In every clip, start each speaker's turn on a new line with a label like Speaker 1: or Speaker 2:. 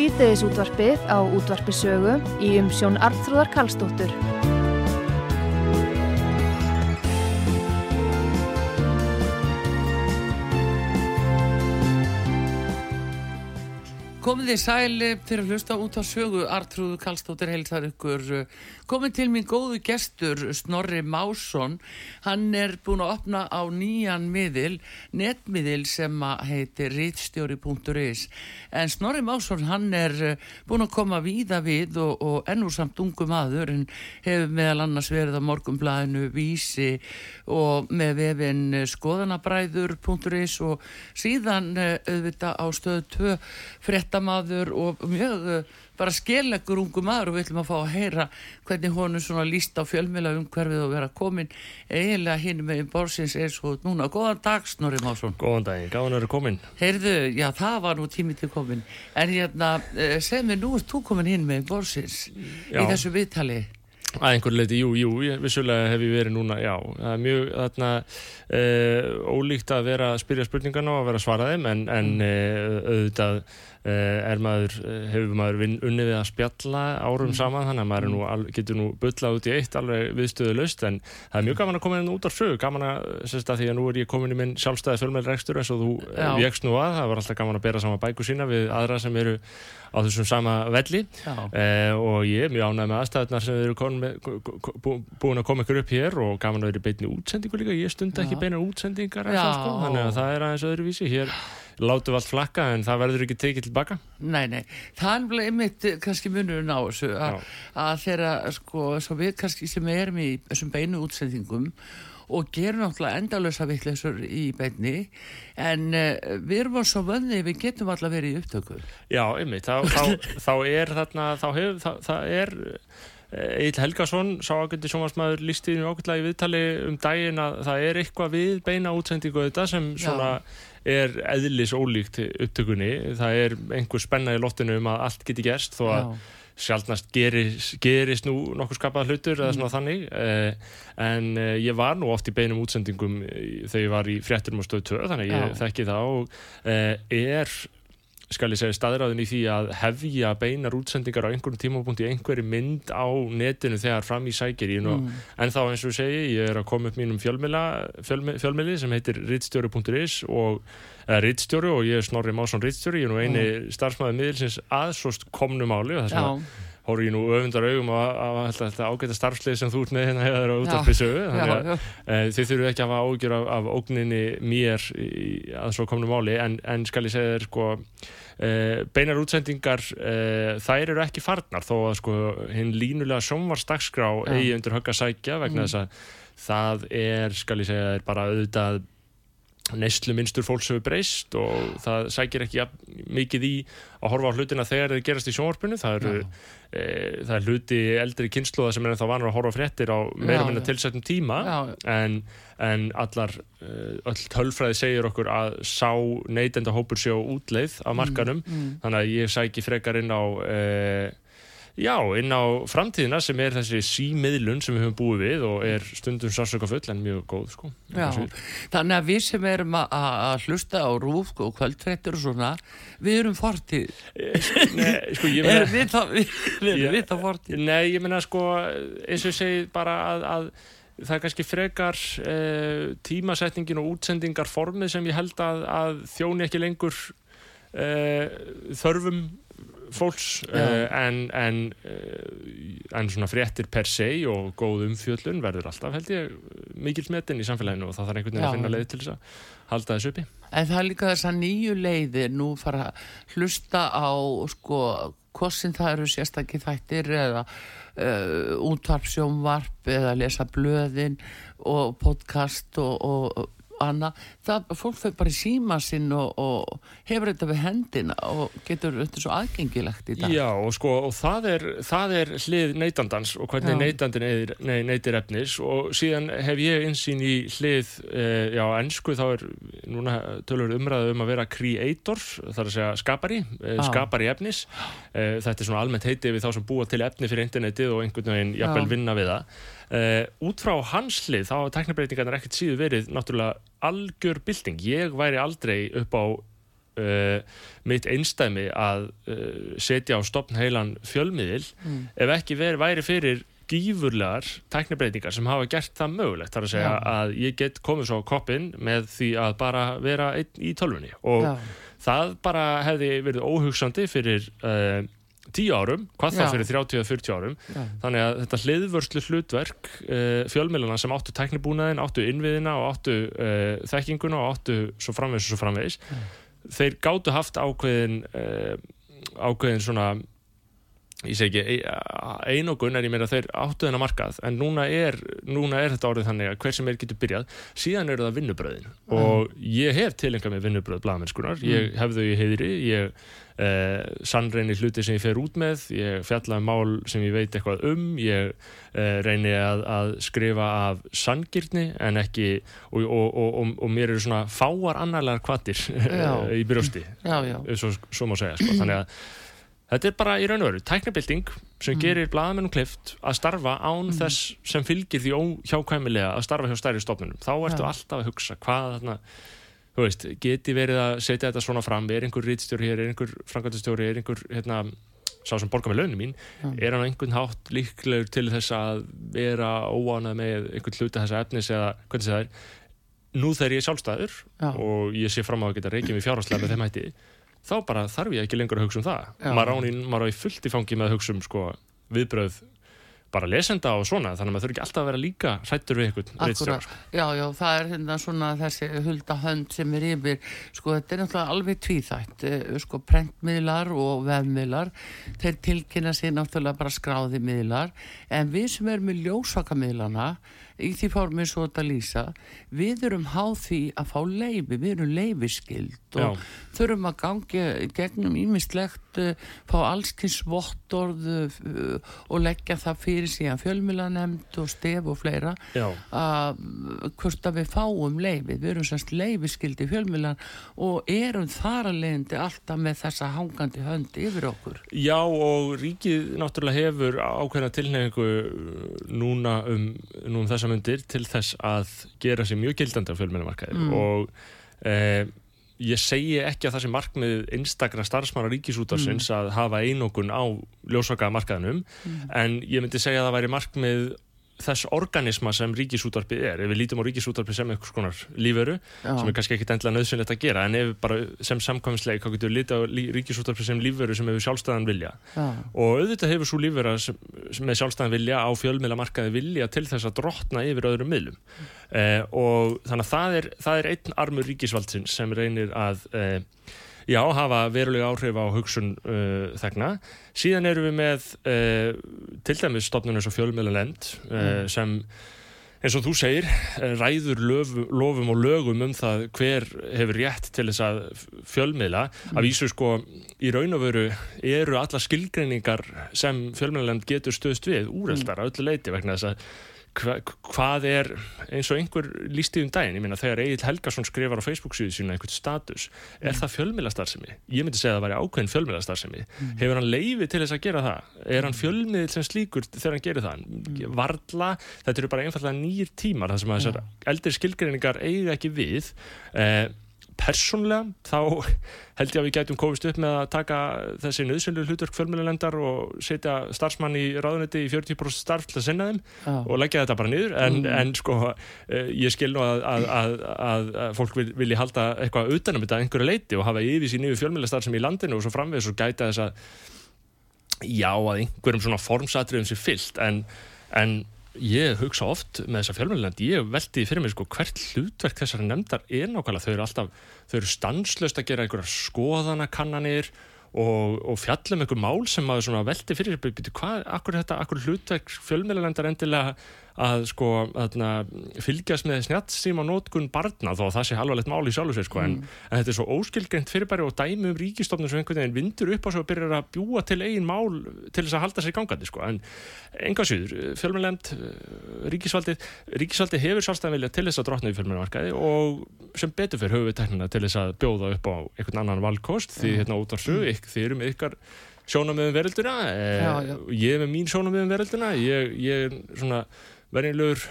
Speaker 1: Síðdeis útvarpið á útvarpisögu í umsjón Arnþróðar Karlsdóttur.
Speaker 2: Komið þið sæli fyrir að hlusta út á sögu Artrúðu Kallstóttir heilsar ykkur komið til mín góðu gestur Snorri Másson. Hann er búin að opna á nýjan miðil, netmiðil sem heitir rítstjóri.is en Snorri Másson hann er eh, búin að koma víða við og, og ennúr samt ungum aður en hefur meðal annars verið á morgumblæðinu vísi og með vefin eh, skoðanabræður.is og síðan eh, auðvitað á stöðu 2 fréttamaður og mjög eh, bara skellegur ungu maður og við ætlum að fá að heyra hvernig honum svona líst á fjölmjöla umhverfið og vera komin eiginlega hinn með borsins eins og núna. Góðan dag Snorri Másson.
Speaker 3: Góðan daginn, gáðan að vera komin.
Speaker 2: Heyrðu, já það var nú tími til komin en hérna, eh, segð mér nú ert þú komin hinn með borsins í þessu viðtali.
Speaker 3: Að einhver leiti, jú, jú, vissulega hef ég verið núna, já, það er mjög þarna uh, ólíkt að vera að spyrja spurningarna og að vera að svara þeim en, en uh, auðvitað er maður, uh, hefur maður unnið við að spjalla árum saman þannig að maður nú, al, getur nú bullað út í eitt alveg viðstöðu laust en það er mjög gaman að koma inn út á sög, gaman að, sérst að því að nú er ég komin í minn sjálfstæði fjölmælrekstur eins og þú
Speaker 2: Já.
Speaker 3: vekst nú að, það var alltaf gaman að bera sama bæku sína við aðra sem eru á þessum sama velli. Eh, og ég er mjög ánægð með aðstæðunar sem komin með, búin að koma ykkur upp hér og gaman að vera í beinni útsendingu líka. Ég stunda ekki beina útsendingar sko, þannig að það er aðeins öðruvísi. Hér látum við allt flakka en það verður ekki tekið tilbaka?
Speaker 2: Nei, nei, það er bara einmitt eh, kannski munurinn á þessu að, að þeirra, sko, svo við kannski sem erum í þessum beinu útsendingum og gerum náttúrulega endalösa vittleysur í beinni en uh, við erum á svo vöndi við getum alltaf verið í upptöku.
Speaker 3: Já, einmitt, þá, þá, þá er þarna, þá hefur, það, það er Egil Helgason, sá ágændi sjónvarsmaður lístiðinu ágætlega í viðtali um daginn að það er eitthvað við beina útsendingu þetta sem svona er eðlis ólíkt upptökunni það er einhver spenna í loftinu um að allt geti gerst þó að
Speaker 2: Já.
Speaker 3: sjálfnast gerist, gerist nú nokkuð skapað hlutur eða svona þannig eh, en eh, ég var nú oft í beinum útsendingum eh, þegar ég var í frétturum og stöð 2 þannig að ég
Speaker 2: Já.
Speaker 3: þekki það og er skal ég segja staðræðin í því að hefja beinar útsendingar á einhverjum tímapunkti einhverju mynd á netinu þegar fram í sækir. Nú, en þá eins og segi ég er að koma upp mínum fjölmila fjölmi, fjölmili sem heitir ritstjóri.is og eða ritstjóri og ég er Snorri Másson ritstjóri, ég er nú eini starfsmæði miðilsins að svo komnu máli og þess vegna horf ég nú öfundar augum á þetta ágæta starfslið sem þú ert með hérna hefur á útarpisögu
Speaker 2: já,
Speaker 3: þannig að
Speaker 2: já,
Speaker 3: e, þið þurfum ekki að hafa ágjör af, af ógninni mér í, að svo komnu máli. En, en skal ég segja þér sko beinar útsendingar e, þær eru ekki farnar þó að sko hinn línulega sjónvarsdagskrá
Speaker 2: Já.
Speaker 3: eigi undir högg að sækja vegna þess að það er skal ég segja þér bara auðvitað neyslu minnstur fólks hefur breyst og það sækir ekki mikið í að horfa á hlutina þegar þeir gerast í sjónvarpinu. Það eru e, það er hluti eldri kynnslóða sem er ennþá vanar að horfa fréttir á meira minna
Speaker 2: já.
Speaker 3: tilsettum tíma
Speaker 2: Já.
Speaker 3: en, en allar e, öll tölfræði segir okkur að sá neytenda hópur sé á útleið af markanum
Speaker 2: mm.
Speaker 3: þannig að ég sæki frekar inn á e, já, inn á framtíðina sem er þessi símiðlun sem við höfum búið við og er stundum sársöka full en mjög góð sko.
Speaker 2: Já, þannig að við sem erum að- hlusta á rúf og kvöldfréttir og svona, við erum fortíð.
Speaker 3: Nei, sko, ég meina,
Speaker 2: við erum við það fortíð?
Speaker 3: nei, ég meina sko eins og ég segi bara að, að það er kannski frekar uh, tímasetningin og útsendingar formið sem ég held að, að þjóni ekki lengur uh, þörfum fólks uh, en, en, uh, en svona fréttir per se og góð umfjöllun verður alltaf held ég mikil smetin í samfélaginu og það þarf einhvern veginn að finna leið til þess að halda þessu uppi.
Speaker 2: En það er líka þessar nýju leiðir nú fara að hlusta á sko, hvorsin það eru sérstakki þættir eða uh, útvarp sjónvarp eða lesa blöðin og podcast og, og, Anna, það, fólk fyrir bara í síma sinn og, og hefur þetta við hendina og getur þetta svo aðgengilegt í dag.
Speaker 3: Já, og sko, og það er, það er hlið neytandans og hvernig neytandin neytir, efnis og síðan hef ég einsýn í hlið, eh, já, ennsku þá er núna tölur umræðu um að vera creator, það er að segja skapari,
Speaker 2: Já.
Speaker 3: skapari efnis. Eh, þetta er svona almennt heiti við þá sem búa til efni fyrir internetið og einhvern veginn jafnvel vinna við það. Uh, út frá hans hlið þá hafa teknibreitingarnir ekkert síður verið náttúrulega algjör bylting. Ég væri aldrei upp á uh, mitt einstæmi að uh, setja á stopn heilan fjölmiðil ef ekki veri, væri fyrir gífurlegar tæknibreitingar sem hafa gert það mögulegt þar að segja
Speaker 2: Já.
Speaker 3: að ég get komið svo á koppin með því að bara vera einn í tölvunni og
Speaker 2: Já.
Speaker 3: það bara hefði verið óhugsandi fyrir uh, tíu árum, hvað þá
Speaker 2: Já.
Speaker 3: fyrir 30-40 árum
Speaker 2: Já.
Speaker 3: þannig að þetta hliðvörslu hlutverk uh, fjölmiðlana sem áttu tæknibúnaðin, áttu innviðina og áttu uh, þekkinguna og áttu svo framvegis og svo framvegis þeir gátu haft ákveðin uh, ákveðin svona ég segi ekki, e- einogun er ég meira þeir áttu þennan markað en núna er, núna er þetta orðið þannig að hver sem er getur byrjað, síðan eru það vinnubröðin og ég hef tilengað með vinnubröð blaðamennskunar, ég hef þau í heiðri. Ég eh, sannreini hluti sem ég fer út með, ég fjalla um mál sem ég veit eitthvað um. Ég eh, reyni að, að skrifa af sanngirni en ekki og, og, og, og, og mér eru svona fáar annarlegar kvatir í
Speaker 2: já.
Speaker 3: svo, svo má segja sko. þannig að þetta er bara í raun og veru tæknibilding sem gerir blaðamennum klift að starfa án þess sem fylgir því óhjákvæmilega að starfa hjá stærri stofnunum. Þá ertu
Speaker 2: Já.
Speaker 3: alltaf að hugsa hvað þarna þú veist, geti verið að setja þetta svona fram? Er einhver rítstjóri hér, er einhver frankvæmtastjóri er einhver, hérna, sá sem borgar með launin mín? Er hann einhvern hátt líklegur til þess að vera óánað með einhvern hluta þessa efnis eða hvernig það er? Nú þegar ég er sjálfstæður
Speaker 2: Já.
Speaker 3: og ég sé fram á að geta reykja mig fjárhagslega með þeim hætti þá bara þarf ég ekki lengur að hugsa um það. Maður á í, fullt í fangi með að hugsa um sko, viðbröð bara lesenda og svona þannig að maður þurfi ekki alltaf að vera líka hrættur við einhvern
Speaker 2: Akkurat, já, já, það er hérna svona þessi hulda hönd sem er yfir, sko, þetta er náttúrulega alveg tvíþætt, eh, sko, prentmiðlar og vefmiðlar, þeir tilkynna sér náttúrulega bara skráði miðlar, en við sem erum með ljósvakamiðlana, í því formi svo þetta lýsa, við erum háð því að fá leifi, við erum leifiskild og
Speaker 3: Já.
Speaker 2: þurfum að gangi gegnum ímislegt, fá allskins vottorð uh, og leggja það fyrir síðan fjölmilanemnd og stef og fleira að hvort að við fáum leifið, við erum semst leifiskildi fjölmilan og erum þar að leiðandi alltaf með þessa hangandi hönd yfir okkur.
Speaker 3: Já og ríkið náttúrulega hefur ákveðna tilnefningu núna um, um þessa myndir til þess að gera sér mjög gildandi á fjölmennamarkaði
Speaker 2: Mm.
Speaker 3: og e, ég segi ekki að það sé markmið einstakra starfsmanna ríkisútarsins að hafa einokun á ljósvaka markaðinum en ég myndi segja að það væri markmið þess organisma sem ríkisútarpið er ef við lítum á ríkisútarpið sem einhvers konar lífveru
Speaker 2: Já.
Speaker 3: sem er kannski ekkit endilega nöðsynlegt að gera en ef við bara sem samkvæmsleik þá getur við lítið á ríkisútarpið sem lífveru sem hefur sjálfstæðan vilja.
Speaker 2: Já,
Speaker 3: og auðvitað hefur svo lífvera sem, sem með sjálfstæðan vilja á fjölmiðlamarkaði vilja til þess að drottna yfir öðrum miðlum. Eh, og þannig að það er, það er einn armur ríkisvaldsins sem reynir að eh, já, hafa verulega áhrif á hugsun uh, þegna. Síðan erum við með uh, til dæmis stofnun eins og fjölmiðlalend uh, sem eins og þú segir, ræður löf, lofum og lögum um það hver hefur rétt til þess að fjölmiðla. Að vísu sko í raun og veru eru alla skilgreiningar sem fjölmiðlalend getur stöðst við úreldar að öllu leiti vegna þess að hva, hvað er eins og einhver lísti um daginn, ég meina þegar Egil Helgason skrifar á Facebook síðu sína einhvern status er það fjölmiðlastarðsemi? Ég myndi segja að það væri ákveðin fjölmiðlastarðsemi hefur hann leifi til þess að gera það? Er hann fjölmiðil sem slíkur þegar hann gerir það? Varla, þetta eru bara einfallega nýjir tímar þar sem að þessar eldri skilgreiningar eiga ekki við. Eh, persónlega þá held ég að við gætum komist upp með að taka þessi nöðsynlu hlutverk fjölmjölulendar og setja starfsmann í ráðunetti í 40% starf til að sinna þeim
Speaker 2: já,
Speaker 3: og leggja þetta bara niður. En, en sko eh, ég skil nú að, að, að, að, fólk vil, vilji halda eitthvað utanum þetta einhverju leiti og hafa yfir sín yfir fjölmjölastar sem í landinu og svo framvegis og gæta þess að já að einhverjum svona formsatriðum sér fyllt. En, en ég hugsa oft með þessa fjölmjölend ég veldi fyrir mig sko hvert hlutverk þessari nefndar er nákvæmlega. Þau eru alltaf þau eru stanslöst að gera einhverjar skoðanakannanir og, og fjallum einhver mál sem maður svona veldi fyrir byrju, hvað, akkur þetta, akkur hlutverk fjölmjölendar endilega að sko þarna, fylgjast með snjattsíma nótkun barna þó að það sé halvalegt mál í sjálfu sér sko, en, en þetta er svo óskilgreint fyrirbæri og dæmi um ríkistofnum sem einhvern veginn vindur upp á svo og byrjar að bjúa til eigin mál til þess að halda sér gangandi sko. en enga síður, fjölmennlend ríkisvaldið, ríkisvaldið hefur sjálfstæðan vilja til þess að drotna í fjölmennmarkaði og sem betur fyrir höfu við teknina til þess að bjóða upp á einhvern annan valkost því hérna út á sög, ykkar sjónamöðum verölduna eh,
Speaker 2: Já, já.
Speaker 3: ég er með mín sjónamöðum verölduna ég, ég er svona verðinlegur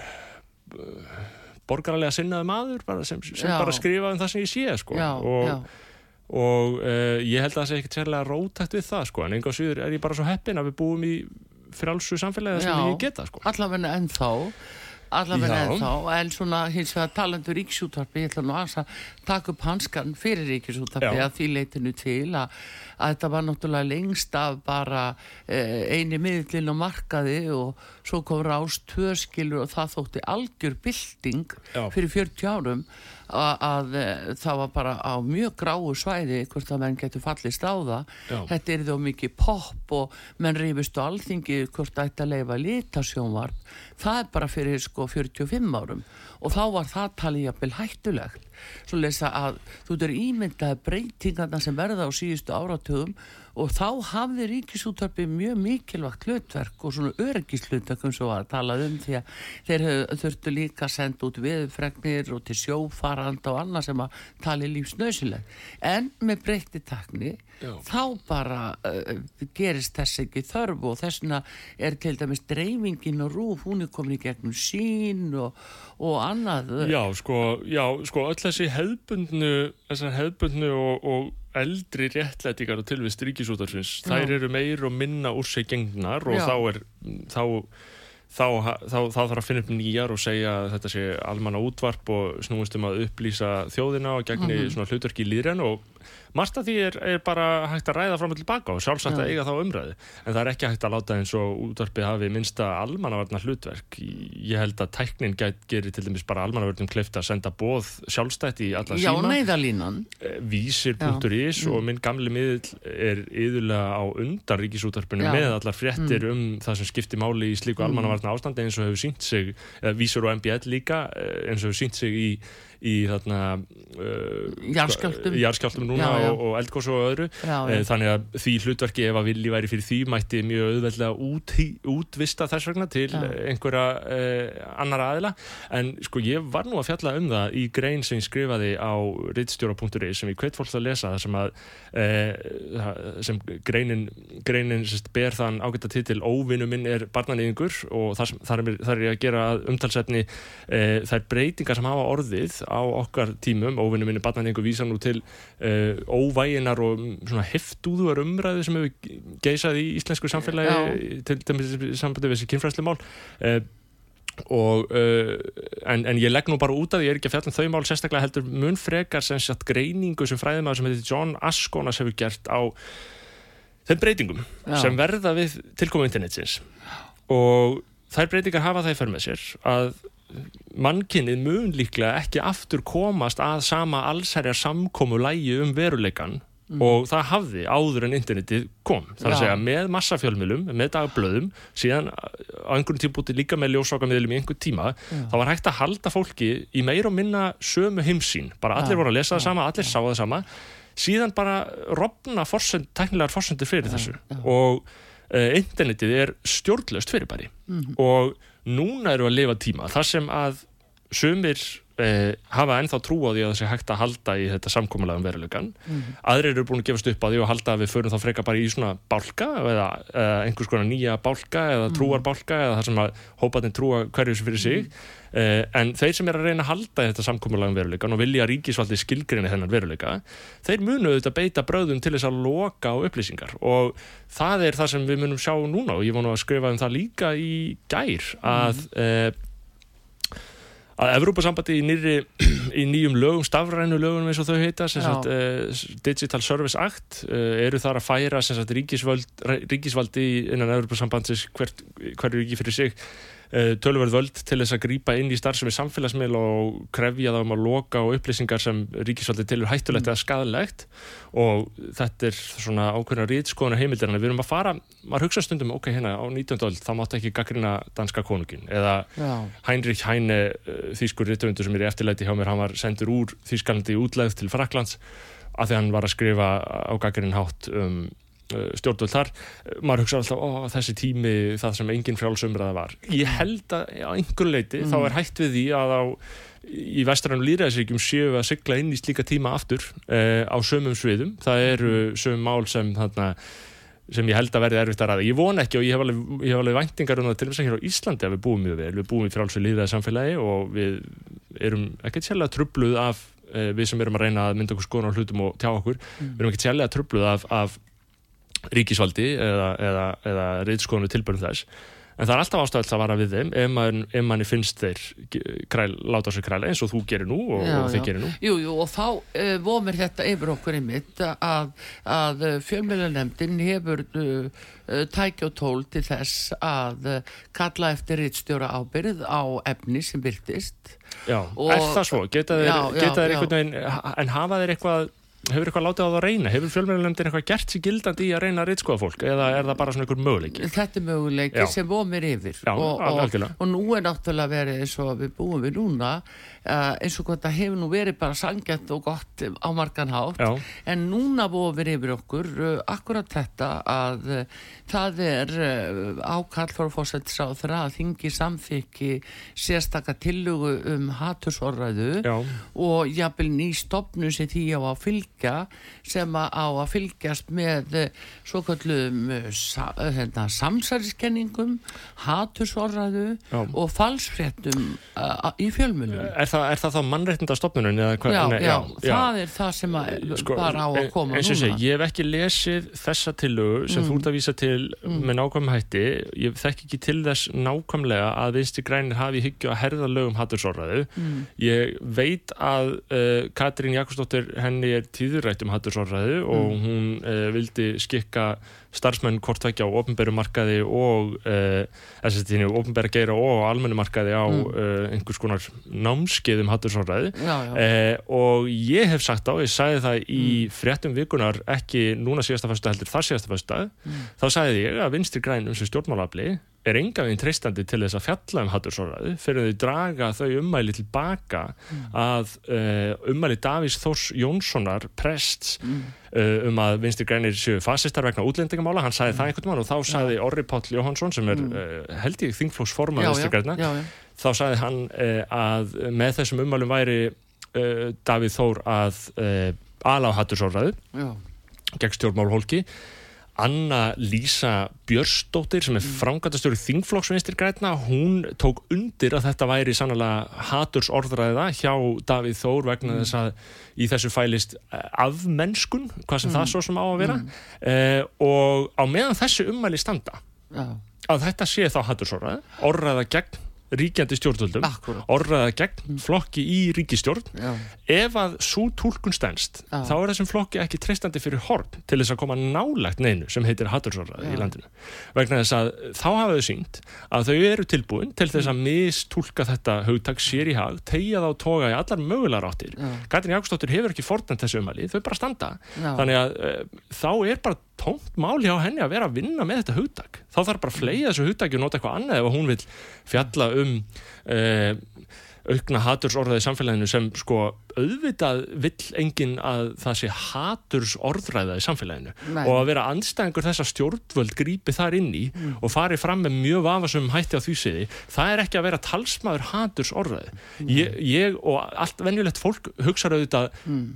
Speaker 3: borgaralega sinnaði maður bara sem, sem bara skrifa um það sem ég sé sko.
Speaker 2: já,
Speaker 3: og,
Speaker 2: já,
Speaker 3: og uh, ég held að það sé ekkert sérlega rótækt við það sko. en enga síður er ég bara svo heppin að við búum í frjálsu samfélagi sem
Speaker 2: Já.
Speaker 3: ég geta sko.
Speaker 2: allavega ennþá allavega
Speaker 3: Já.
Speaker 2: ennþá en svona hins vegar talandu ríkisútvarpi ég ætla nú að taka upp hanskan fyrir ríkisútvarpi
Speaker 3: Já.
Speaker 2: að því leitinu til að, að þetta var náttúrulega lengst af bara eh, eini miðlinn á markaði og svo kom rást tvöskilur og það þótti algjör bylting
Speaker 3: Já.
Speaker 2: fyrir 40 árum að, eh, það var bara á mjög gráu svæði hvort að menn getur fallist á það.
Speaker 3: Já.
Speaker 2: þetta er þó mikið popp og menn reyfist á alþingi hvort ætti að leifa litasjónvarp. Það er bara fyrir sko 45 árum. Og þá var það talið jafnvel hættulegt. Svo lesa að þú er ímyndaði breytingarna sem verða á síðustu áratugum og þá hafði ríkisúttarpi mjög mikilvægt hlutverk og svona öryggislutverk um svo að tala um því að þeir þurftu líka að senda út viðfregnir og til sjófaranda og annað sem að tali lífsnausileg en með breytti takni
Speaker 3: Já.
Speaker 2: þá bara uh, gerist þess ekki þörf og þessna er til dæmis dreifingin og rúf, hún er komin í gegnum sín og, og annað
Speaker 3: Já, sko, já, sko öll þessi hefðbundnu, þessar hefðbundnu og, og eldri réttlætingar og tilvist ríkisútarsins,
Speaker 2: Já.
Speaker 3: þær eru meir og minna úr sig gengnar og þá er þá, þá, þá, þá þarf að finna upp nýjar og segja að þetta sé almanna útvarp og snúist um að upplýsa þjóðina og gegni
Speaker 2: Mhm.
Speaker 3: svona hlutverki í líðren og margt af því er, er bara hægt að ræða fram og tilbaka og sjálfsagt
Speaker 2: Já.
Speaker 3: að eiga þá umræði en það er ekki hægt að láta eins og útvarpið hafi minnsta almannavarna hlutverk ég held að tæknin gæt gerir til dæmis bara almannavörnum kleift að senda bóð sjálfstætt í alla
Speaker 2: Já,
Speaker 3: síma.
Speaker 2: neyðalínan
Speaker 3: Eh, vísir.is og minn gamli miðl er yðurlega á undan ríkisútvarpinu
Speaker 2: Já.
Speaker 3: með allar fréttir um það sem skiptir máli í slíku almannavarna ástandi eins og hefur sínt sig eða vísur og MBL líka eh, eins og hefur sínt sig í, í þarna uh,
Speaker 2: Jarðskjálftum.
Speaker 3: jarðskjálftum núna
Speaker 2: Já, já.
Speaker 3: og, og eldgósu og öðru
Speaker 2: Já, já.
Speaker 3: Eh, þannig að því hlutverki ef að vilji væri fyrir því mætti mjög auðveldlega út, útvista þess vegna til eh, einhverja uh, annara aðila en sko ég var nú að fjalla um það í grein sem ég skrifaði á rittstjóra.is sem ég hvet fólk að lesa sem að uh, sem greinin, greinin sest, ber þann ágæta titil Óvinnu minn er barnanýðingur og sem, það, er, það er ég að gera að umtalsefni uh, þær breytingar sem hafa orðið á okkar tímum, Óvinnu minn er barnanýðingur vísa nú til uh, óvæginar og mm, svona heftúðuar umræðu sem hefur geisað í íslensku samfélagi til dæmis sambandi við þessi kynfræslu mál uh, og uh, en, en ég legg nú bara út að ég er ekki að fjalla um þau mál sérstaklega heldur mun frekar sem sagt greiningu sem fræðimaður sem heitir John Askonas hefur gert á þeim breytingum
Speaker 2: Já.
Speaker 3: sem verða við tilkomu internetsins. Og þær breytingar hafa það í för með sér að mannkynnið mun líklega ekki aftur komast að sama allsherjar samkomu lægi um veruleikan og það hafði áður en internetið kom. Þar að
Speaker 2: Já.
Speaker 3: segja með massafjölmjölum með dagblöðum, síðan á einhverjum tímpúti líka með ljósvakamiðlum í einhver tíma þá var hægt að halda fólki í meira og minna sömu heimsín bara allir
Speaker 2: Já.
Speaker 3: voru að lesa það sama, allir sá það sama. Síðan bara rofna forsend, teknilegar forsendur fyrir þessu. Og uh, internetið er stjórnlaust fyrirbæri. Og núna eru að lifa tíma. Þar sem að sumir uh, hafa ennþá trú á því að það sé hægt að halda í þetta samkomulega um verulegan aðrir eru búin að gefast upp á því og halda að við förum þá freka bara í svona bálka eða uh, einhvers konar nýja bálka eða trúarbálka eða það sem að hópatin trúa hverju sem fyrir sig. Uh, en þeir sem er að reyna að halda í þetta samkomulega um verulegan og vilja ríkisvaldi skilgrinni þennan veruleika þeir munu auðvitað beita bröðum til þess að loka á upplýsingar. Og það er það sem við munum sjá núna og ég vonu að skrifa um það líka í gær að uh, að Evrópasambandi í, nýri, í nýjum lögum, stafrænu lögum eins og þau heita, sagt, uh, Digital Service Act, uh, eru þar að færa sagt, ríkisvald, ríkisvaldi innan Evrópasambandsins hverju ríki fyrir sig tölverð völd til þess að grípa inn í starfsemi samfélagsmiðl og krefja þá um að loka og upplýsingar sem ríkisvaldi tilur hættulegt eða skadalegt og þetta er svona ákveðna rítskoðunar heimildir en við erum að fara, maður hugsa stundum ok, hérna á 19. öld, þá máttu ekki gaggrina danska konungin eða
Speaker 2: Já.
Speaker 3: Heinrich Heine, uh, þýskur rittöfundur sem er í eftirlæti hjá mér, hann var sendur úr Þýskalandi útlegð til Fraklands af því hann var að skrifa á gaggrinn hátt um stjórnvöld þar maður hugsa alltaf, ó, þessi tími það sem engin frjálsumræða var ég held að á einhver leiti þá er hægt við því að á í vestrannu líðræðisríkjum séu við að sigla inn í slíka tíma aftur uh, á sömum sviðum, það eru sömum mál sem þarna sem ég held að verði erfitt að ræða. Ég von ekki og ég hef alveg, ég hef alveg væntingar um það til þess að hér á Íslandi að við búum mjög vel. Við búum í frálsvið líðaði samfélagi og við erum ekkert sérlega trubluð af eh, við sem erum að reyna að mynda okkur skoðan á hlutum og tjá okkur. Við erum ekkert sérlega trubluð af, af ríkisvaldi eða, eða, eða reyðskoðanu tilbörnum þess. En það er alltaf ástæðilega að vara við þeim ef, man, ef manni finnst þeir kræl, láta sig kræla eins og þú gerir nú og,
Speaker 2: Já,
Speaker 3: og þið gerir nú.
Speaker 2: Jú, jú, og þá uh, vomir þetta yfir okkur einmitt að, að fjölmjölunemdin hefur uh, uh, tæki og tól til þess að uh, kalla eftir rittstjóra ábyrð á efni sem byrtist.
Speaker 3: Já,
Speaker 2: Og-
Speaker 3: er það svo? Geta þeir,
Speaker 2: Já, já,
Speaker 3: geta þeir
Speaker 2: já.
Speaker 3: einhvern veginn, en hafa þeir eitthvað, hefur eitthvað látið á það að reyna? Hefur fjölmjörnlöndin eitthvað gert sér gildandi í að reyna að reytskoða fólk? Eða er það bara svona einhver möguleiki?
Speaker 2: Þetta er möguleiki
Speaker 3: Já.
Speaker 2: sem vomir yfir
Speaker 3: Já,
Speaker 2: og, og, og nú er náttúrulega verið eins og við búum við núna uh, eins og hvað það hefur nú verið bara sangjant og gott á margan hátt
Speaker 3: Já.
Speaker 2: en núna vofir yfir okkur uh, akkurat þetta að uh, það er ákall fyrir fórsættisáþra að þingi samþykki sérstaka tillugu um hatursorræðu
Speaker 3: Já.
Speaker 2: og jafnvel ný stopnum sem því á að fylgja sem á að fylgjast með svo kallum sa, hérna, samsæriskenningum hatursorræðu
Speaker 3: Já.
Speaker 2: og falsfréttum í fjölmunum
Speaker 3: Er það, er það þá mannréttinda stofnunum? Eða, hvað-
Speaker 2: já,
Speaker 3: nei,
Speaker 2: já, það er það sem
Speaker 3: Sko,
Speaker 2: bara á að koma núna
Speaker 3: segi, ég hef ekki lesið þessa tillögu sem þú ert að vísa til með nákvæm hætti. Ég þekki ekki til þess nákvæmlega að vinstri grænir hafi í hyggju að herða lögum hattursorraðu ég veit að uh, Katrín Jakobsdóttir henni er tíðurætt um hattursorraðu og hún uh, vildi skikka starfsmenn hvort tvekja á ofnbæru markaði og þínu ofnbæra geira og á almennu markaði á uh, einhvers konar námskeiðum hattursorraðu
Speaker 2: já, já,
Speaker 3: Eh, og ég hef sagt á, ég sagði það í fréttum vikunar, ekki núna síðasta fyrsta heldur, þar síðasta fyrsta þá sagði ég að vinstri grænum sem stjórnmálafli er enga veginn treystandi til þess að fjalla um hattursorraðu fyrir þau draga þau ummæli tilbaka að uh, ummæli Davís Þórs Jónssonar prests uh, um að vinstri grænir séu fasistar vegna útlendingamála, hann sagði það einhvern mann og þá sagði Orri Páll Jóhansson sem er uh, held ég þingflóksforma
Speaker 2: já,
Speaker 3: græna
Speaker 2: já, já.
Speaker 3: þá sagði hann að með þessum ummælum væri Davíð Þór að ala á hattursorraðu
Speaker 2: já.
Speaker 3: gegn stjórnmálhólki Anna Lísa Björsdóttir sem er frangatastjóri þingflokksvinstir grætna, hún tók undir að þetta væri sannlega hatursorðræða hjá Davíð Þór vegna þess að í þessu fælist eh, afmennskun, hvað sem það svo sem á að vera. Eh, og á meðan þessu ummæli standa
Speaker 2: já.
Speaker 3: að þetta sé þá hattursorðræða, orðræða gegn ríkjandi stjórnvöldum,
Speaker 2: Akkúrat.
Speaker 3: orðræða gegn flokki í ríkistjórn
Speaker 2: Já.
Speaker 3: ef að svo túlkun stendst
Speaker 2: Já.
Speaker 3: þá er þessum flokki ekki treystandi fyrir horn til þess að koma nálægt neinu sem heitir hattursorraði í landinu vegna þess að þá hafa þau sínt að þau eru tilbúin til þess að mistúlka þetta hugtak sér í hag tegja þá toga í allar mögulegar áttir. Katrin Jakobsdóttir hefur ekki fordæmt þessu umæli þau bara standa þannig að uh, þá er bara tómt mál hjá henni að vera að vinna með þetta hugtak. Þá þarf bara að fleia þessu hugtaki og nota eitthvað annað ef hún vil fjalla um uh, aukna hatursorðaði samfélaginu sem sko auðvitað vill enginn að það sé hatursorðræða í samfélaginu.
Speaker 2: Nei.
Speaker 3: og að vera andstæðingur þess að stjórnvöld grípi þar inn í og fari fram með mjög vafasum hætti á því siði það er ekki að vera talsmaður hatursorðræði ég, ég og allt venjulegt fólk hugsa auðvitað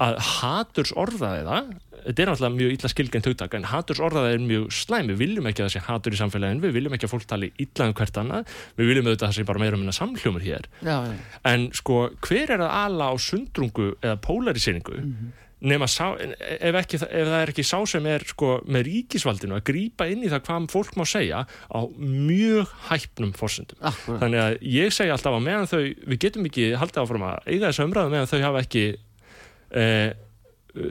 Speaker 3: að hatursorðræði það þetta er náttúrulega mjög illa skilgænt hugtak en hatursorðræði er mjög slæm. Við viljum ekki að það sé hatur í samfélaginu við viljum ekki að fólk tali illa um hvert annað. Við viljum auðvitað að það sé bara meira um minna samhljómur hér.
Speaker 2: Já, já.
Speaker 3: en sko hver er að ala á sundrungu eða polariseringu nema sá, ef, ekki, ef það er ekki sá sem er sko með ríkisvaldinu að grípa inn í það hvað fólk má segja á mjög hæpnum fórsendum þannig að ég segi alltaf að meðan þau við getum ekki haldið áfram að eiga þessu umræðu meðan þau hafa ekki eh,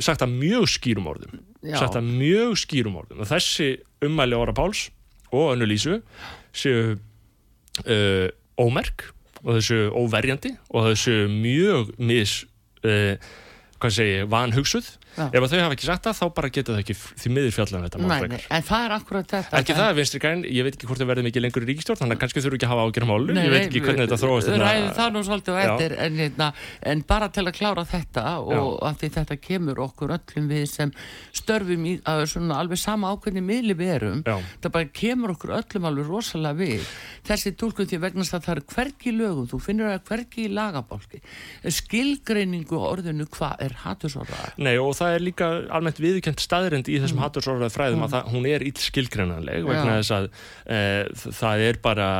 Speaker 3: sagt að mjög skýrum orðum.
Speaker 2: Já.
Speaker 3: sagt að mjög skýrum orðum. Og þessi ummæli Óra Páls og Önnu Lísu séu uh, ómerk og þessu óverjandi og þessu mjög mis uh, hvað segi, vanhugsuð
Speaker 2: Já.
Speaker 3: ef að þau hafa ekki sagt það þá bara geta þau ekki því miður fjallan þetta mál
Speaker 2: Nei,
Speaker 3: frekar.
Speaker 2: nei, en það er akkurat þetta
Speaker 3: Ekki það, vinstri græn, ég veit ekki hvort þau verði mikið lengur í ríkistjórn, þannig að kannski þurfu ekki að hafa ágjörð málu,
Speaker 2: Nei,
Speaker 3: ég veit ekki hvernig þetta þróast
Speaker 2: við ræðum það nú svolítið á eftir en, hérna, en bara til að klára þetta og af því þetta kemur okkur öllum við sem störfum í að svona alveg sama ákveðni miðli við erum
Speaker 3: Já.
Speaker 2: það bara kemur okkur öllum alveg rosalega við. Þessi tólkun því vegna þess að það er hvergi í lögum, þú finnur það hvergi í lagabálki. Skilgreiningu orðinu hvað er hatursorða
Speaker 3: Nei, og það er líka almennt viðkjönd staðrind í þessum mm. fræðum að það, hún er ill skilgreinanleg vegna þess að e, það er bara,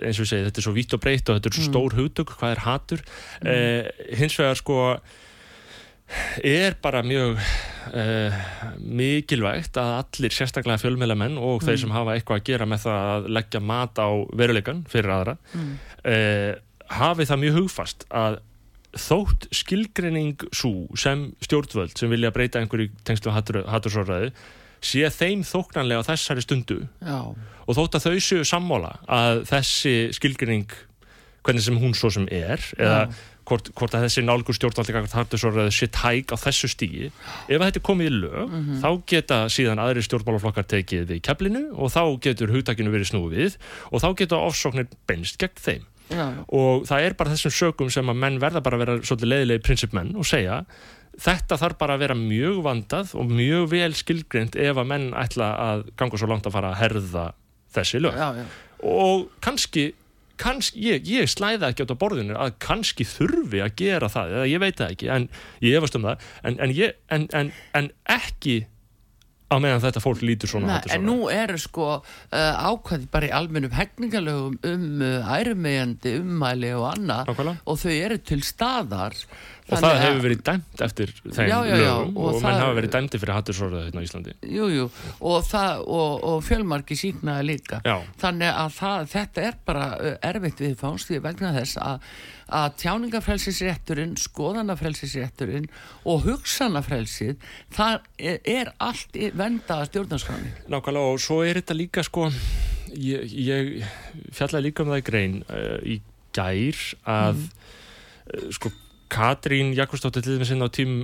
Speaker 3: eins og ég segi, þetta er svo vítt og breytt og þetta er svo stór hugtök, hvað er hatur? E, hins vegar sko er bara mjög uh, mikilvægt að allir sérstaklega fjölmælamenn og þeir sem hafa eitthvað að gera með það að leggja mat á veruleikan fyrir aðra mm. hafi það mjög hugfast að þótt skilgreining svo sem stjórnvöld sem vilja breyta einhverju tengslu hattursóraði sé þeim þóknanlega á þessari stundu.
Speaker 2: Já,
Speaker 3: og þótt að þau séu sammála að þessi skilgreining hvernig sem hún svo sem er eða hvort, hvort að þessi nálgur stjórnvaldi hattursóraði sé tæk á þessu stígi ef þetta er komið í lög þá geta síðan aðri stjórnmálaflokkar tekið við keflinu og þá getur hugtakinu verið snúið og þá geta ofsóknir beinst gegn þeim
Speaker 2: já,
Speaker 3: og það er bara þessum sögum sem að menn verða bara að vera svolítið leiðilegi prinsipmenn og segja þetta þarf bara að vera mjög vandað og mjög vel skilgrind ef að menn ætla að ganga svo langt að fara að herða þessi lög
Speaker 2: já, já.
Speaker 3: og kannski, kannski ég, ég slæða ekki át á borðinu að kannski þurfi að gera það eða ég veit það ekki en ég efast um það en, en, ég, en, en, en ekki á meðan þetta fólk lítur svona
Speaker 2: Nei, en
Speaker 3: svona.
Speaker 2: nú eru sko uh, ákvæði bara í almennum hegningalögum um uh, ærumeyjandi ummæli og annað
Speaker 3: Nákvæmlega.
Speaker 2: og þau eru til staðar
Speaker 3: og það
Speaker 2: að-
Speaker 3: hefur verið dæmt eftir þeim
Speaker 2: Já, já, já,
Speaker 3: lögum
Speaker 2: og
Speaker 3: og, menn hafa verið dæmdi fyrir hattursóraði hérna á Íslandi
Speaker 2: Jú, jú, og, það, og, og fjölmarki síknaði líka þannig að það, þetta er bara uh, erfitt viðfáns því vegna þess að, að tjáningafrelsisrétturinn skoðanafrelsisrétturinn og hugsanafrelsið það er, er allt vendað að stjórnarskráni
Speaker 3: Nákvæmlega og svo er þetta líka sko ég, ég fjallaði líka um það í grein uh, í gær að uh, sko Katrín Jakobsdóttir til þess að á tím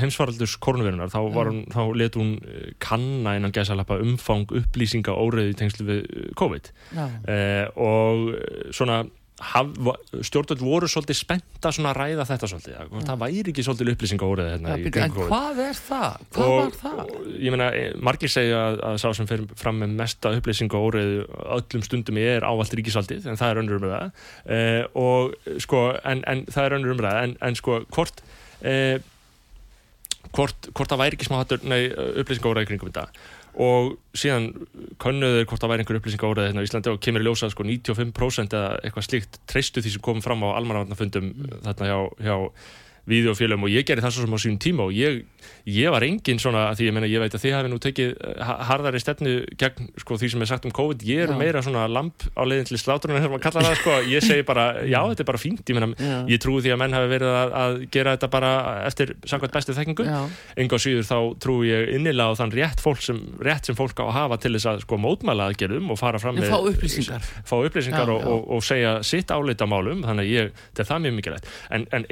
Speaker 3: heimsvaraldurs koronavirunar þá, hún, þá let hún eh, kanna innan gæsalappa umfang upplýsinga óreiði í tengslu við eh, COVID. Eh, og eh, svona stjórnvöld voru svolítið spennt að ræða þetta svolítið. Að hvort það væri ekki svolítið upplýsinga óreiði
Speaker 2: Já,
Speaker 3: hérna
Speaker 2: byrju, en hvað er það? Hvað
Speaker 3: og,
Speaker 2: það?
Speaker 3: og ég meina, eh, margir segja að, að sá sem fyrir fram með mesta upplýsing og óreiðu öllum stundum er ávallt ríkisaldið en það er önnur umræða. Eh, og sko, en, en það er önnur umræða. En, en sko, hvort eh, hvort, það væri ekki smá hattur, nei, upplýsing og óreiðu kringum þetta og síðan könnuður hvort það væri einhver upplýsing óreiði hérna á Íslandi og kemur í ljósa að sko 95% eða eitthvað slíkt treystu því sem kom fram á almannavarnafundum þarna hjá, hjá videofélum og ég gerði það svo sem á sínum tíma og ég, ég var engin svona því ég meina ég veit að þið hafi nú tekið eh, ha- harðari stefnu gegn sko því sem er sagt um COVID. Ég er
Speaker 2: Já.
Speaker 3: meira svona lamp á leiðin til slátrunum þegar maður kallar það sko, ég segi bara já. þetta er bara fínt, ég meina ég trúi því að menn hafi verið að, að gera þetta bara eftir samkvæmt bestu þekkingu. Enga síður þá trúi ég innilega á þann rétt, fólk sem, rétt sem fólk á að hafa til þess að sko mótmæla aðgerðum og fara fram
Speaker 2: en fá upplýsingar.
Speaker 3: fá upplýsingar
Speaker 2: Já,
Speaker 3: og,
Speaker 2: já.
Speaker 3: og, og segja sitt álita málum. Þannig að ég, þetta er það mjög mikilvægt. En, en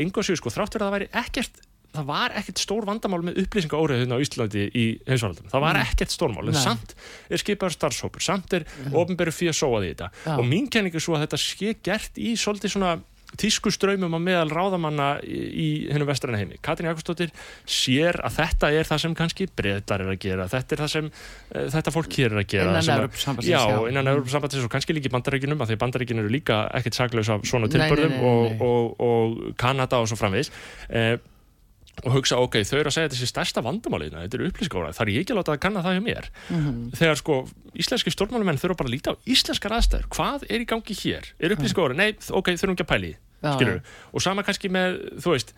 Speaker 3: fyrir að það væri ekkert það var ekkert stór vandamál með upplýsinga óriðinu á Íslandi í heimsvaraldum það var ekkert stórmál, en samt er skipaður starfshópur, samt er ofnbæru fyrir sóað í þetta.
Speaker 2: Já.
Speaker 3: og mín kenning er svo að þetta sé gert í svolítið svona tísku ströymum á meðal ráðamanna í, hennum vestræna heimi. Katrín Jakobsdóttir sér að þetta er það sem kannski breytar er að gera, þetta er það sem uh, þetta fólk hér er að gera
Speaker 2: Innan
Speaker 3: sem að-
Speaker 2: Evrópusambandsins,
Speaker 3: Já,
Speaker 2: já.
Speaker 3: innan Európa-sambandsins og kannski líka í bandaríkinum af því að bandaríkin eru líka ekkert saklaus af svona tilbörðum og,
Speaker 2: nei.
Speaker 3: og, og Kanada og svo framvegis eh, og hugsa, ok, þau eru að segja þessi stærsta vandamálina, þetta eru upplýsingára þar er ég ekki að láta að kanna það hjá mér?
Speaker 2: Mhm.
Speaker 3: þegar sko, íslenski stjórnmálumenn þurfa bara að líta á íslenskar aðstæður, hvað er í gangi hér? Er upplýsingára, nei, ok, þurfum ekki að pæli
Speaker 2: Já,
Speaker 3: og sama kannski með þú veist,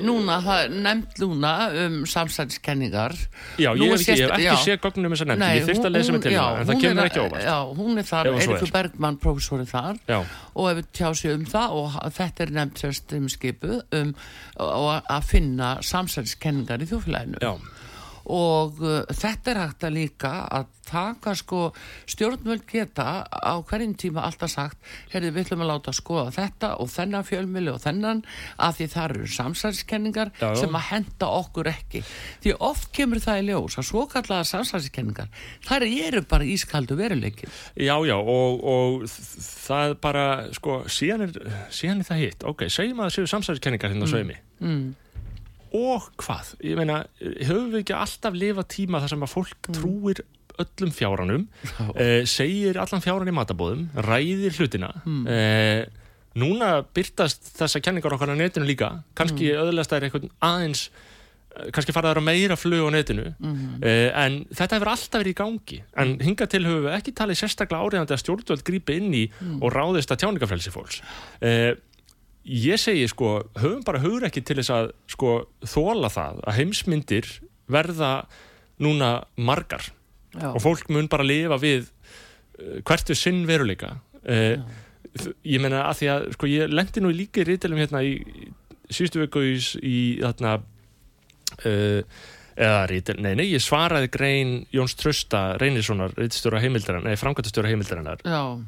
Speaker 2: Núna, það nefnt núna um samsæðiskenningar
Speaker 3: já, ég hef ekki, ekki séð gögnum um þessa nefnd, ég þyrst að lesa mig til það, en það kemur ekki óvart.
Speaker 2: Já, hún er þar, Eirikur
Speaker 3: er.
Speaker 2: Bergmann, prófessori þar.
Speaker 3: Já,
Speaker 2: og hefur tjáð sig um það og þetta er nefnt sérst um skipu um, og að finna samsæðiskenningar í þjófélaginu
Speaker 3: já,
Speaker 2: og uh, þetta er hægt að líka að taka sko stjórnvöld geta á hverjum tíma alltaf sagt herri við ætlum að láta skoða þetta og þennan fjölmili og þennan af því það eru
Speaker 3: já.
Speaker 2: sem að henda okkur ekki því oft kemur það í ljós að svo kallaða samsæðiskenningar þær eru bara ískaldu veruleikin
Speaker 3: Já, já, og, og það bara, sko, síðan er, síðan er það hitt. Ok, segjum að það séu samsæðiskenningar hérna á sveimi.
Speaker 2: mm.
Speaker 3: Og hvað? Ég meina, höfum við ekki alltaf lifa tíma þar sem að fólk trúir öllum fjáranum, uh, segir allan fjáran í matabóðum, ræðir hlutina. Mm. núna byrtast þessa kenningar okkar á netinu líka, kannski mm. öðlast þær eitthvað aðeins eh, kannski fara þær á meira flug á netinu mm. en þetta hefur alltaf verið í gangi en hingað til höfum við ekki talið sérstaklega áriðandi að stjórnvöld grípi inn í og ráðist að tjáningafrelsi fólks uh, ég segi sko höfum bara hugur ekki til þess að sko þóla það að heimsmyndir verða núna margar.
Speaker 2: Já.
Speaker 3: og fólk mun bara lifa við uh, hvert við sinn veruleika. Uh, ég meina að því að sko ég lendi nú í líka í rítilum hérna í, síðustu viku í, þarna uh, eða rítil, nei nei ég svaraði grein Jóns Trösta Reynissonar rítstjóra heimildarinnar,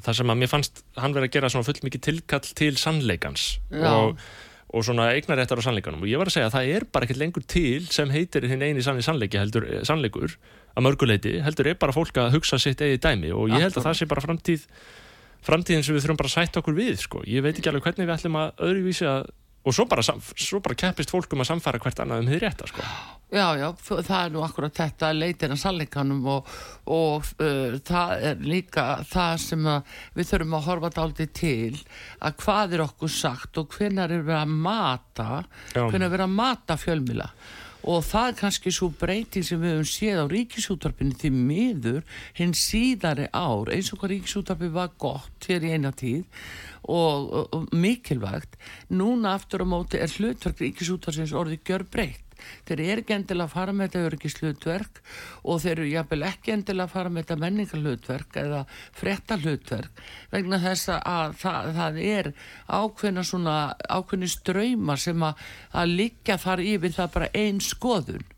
Speaker 3: þar sem að mér fannst hann verið að gera svona full mikið tilkall til sannleikans og, og svona eignaréttar á sannleikanum. Og ég var að segja að það er bara ekkert lengur til sem heitir hinn eini sanni sannleiki heldur, eh, sannleikur að mörguleiti heldur er bara fólk að hugsa sitt eigið dæmi. Og ég held að það sé bara framtíð framtíðin sem við þurfum bara að sætta okkur við sko. ég veit ekki alveg hvernig við ætlum að öðruvísi að og svo bara, svo bara keppist fólk um að samfæra hvert annað um þið rétta sko.
Speaker 2: já, já, það er nú akkurat þetta leitin að sannleikanum og, og uh, það er líka það sem við þurfum að horfa dálítið til að hvað er okkur sagt og hvenær er verið að mata
Speaker 3: Já.
Speaker 2: hvenær er verið að mata fjölmila og það er kannski svo breyting sem við höfum séð á ríkisútarpinu því miður hinn síðari ár eins og hvað ríkisútarpi var gott hér í eina tíð og, og, og mikilvægt núna aftur á móti er hlutverk ríkisútarpins orðið gjör breytt þeir eru ekki endilega að fara með þetta öryggislutverk og þeir eru jafnvel ekki endilega að fara með þetta menningarhlutverk eða fréttahlutverk vegna þess að það, það er ákveðna svona ákveðni ströyma sem að, að liggja þar yfir það bara ein skoðun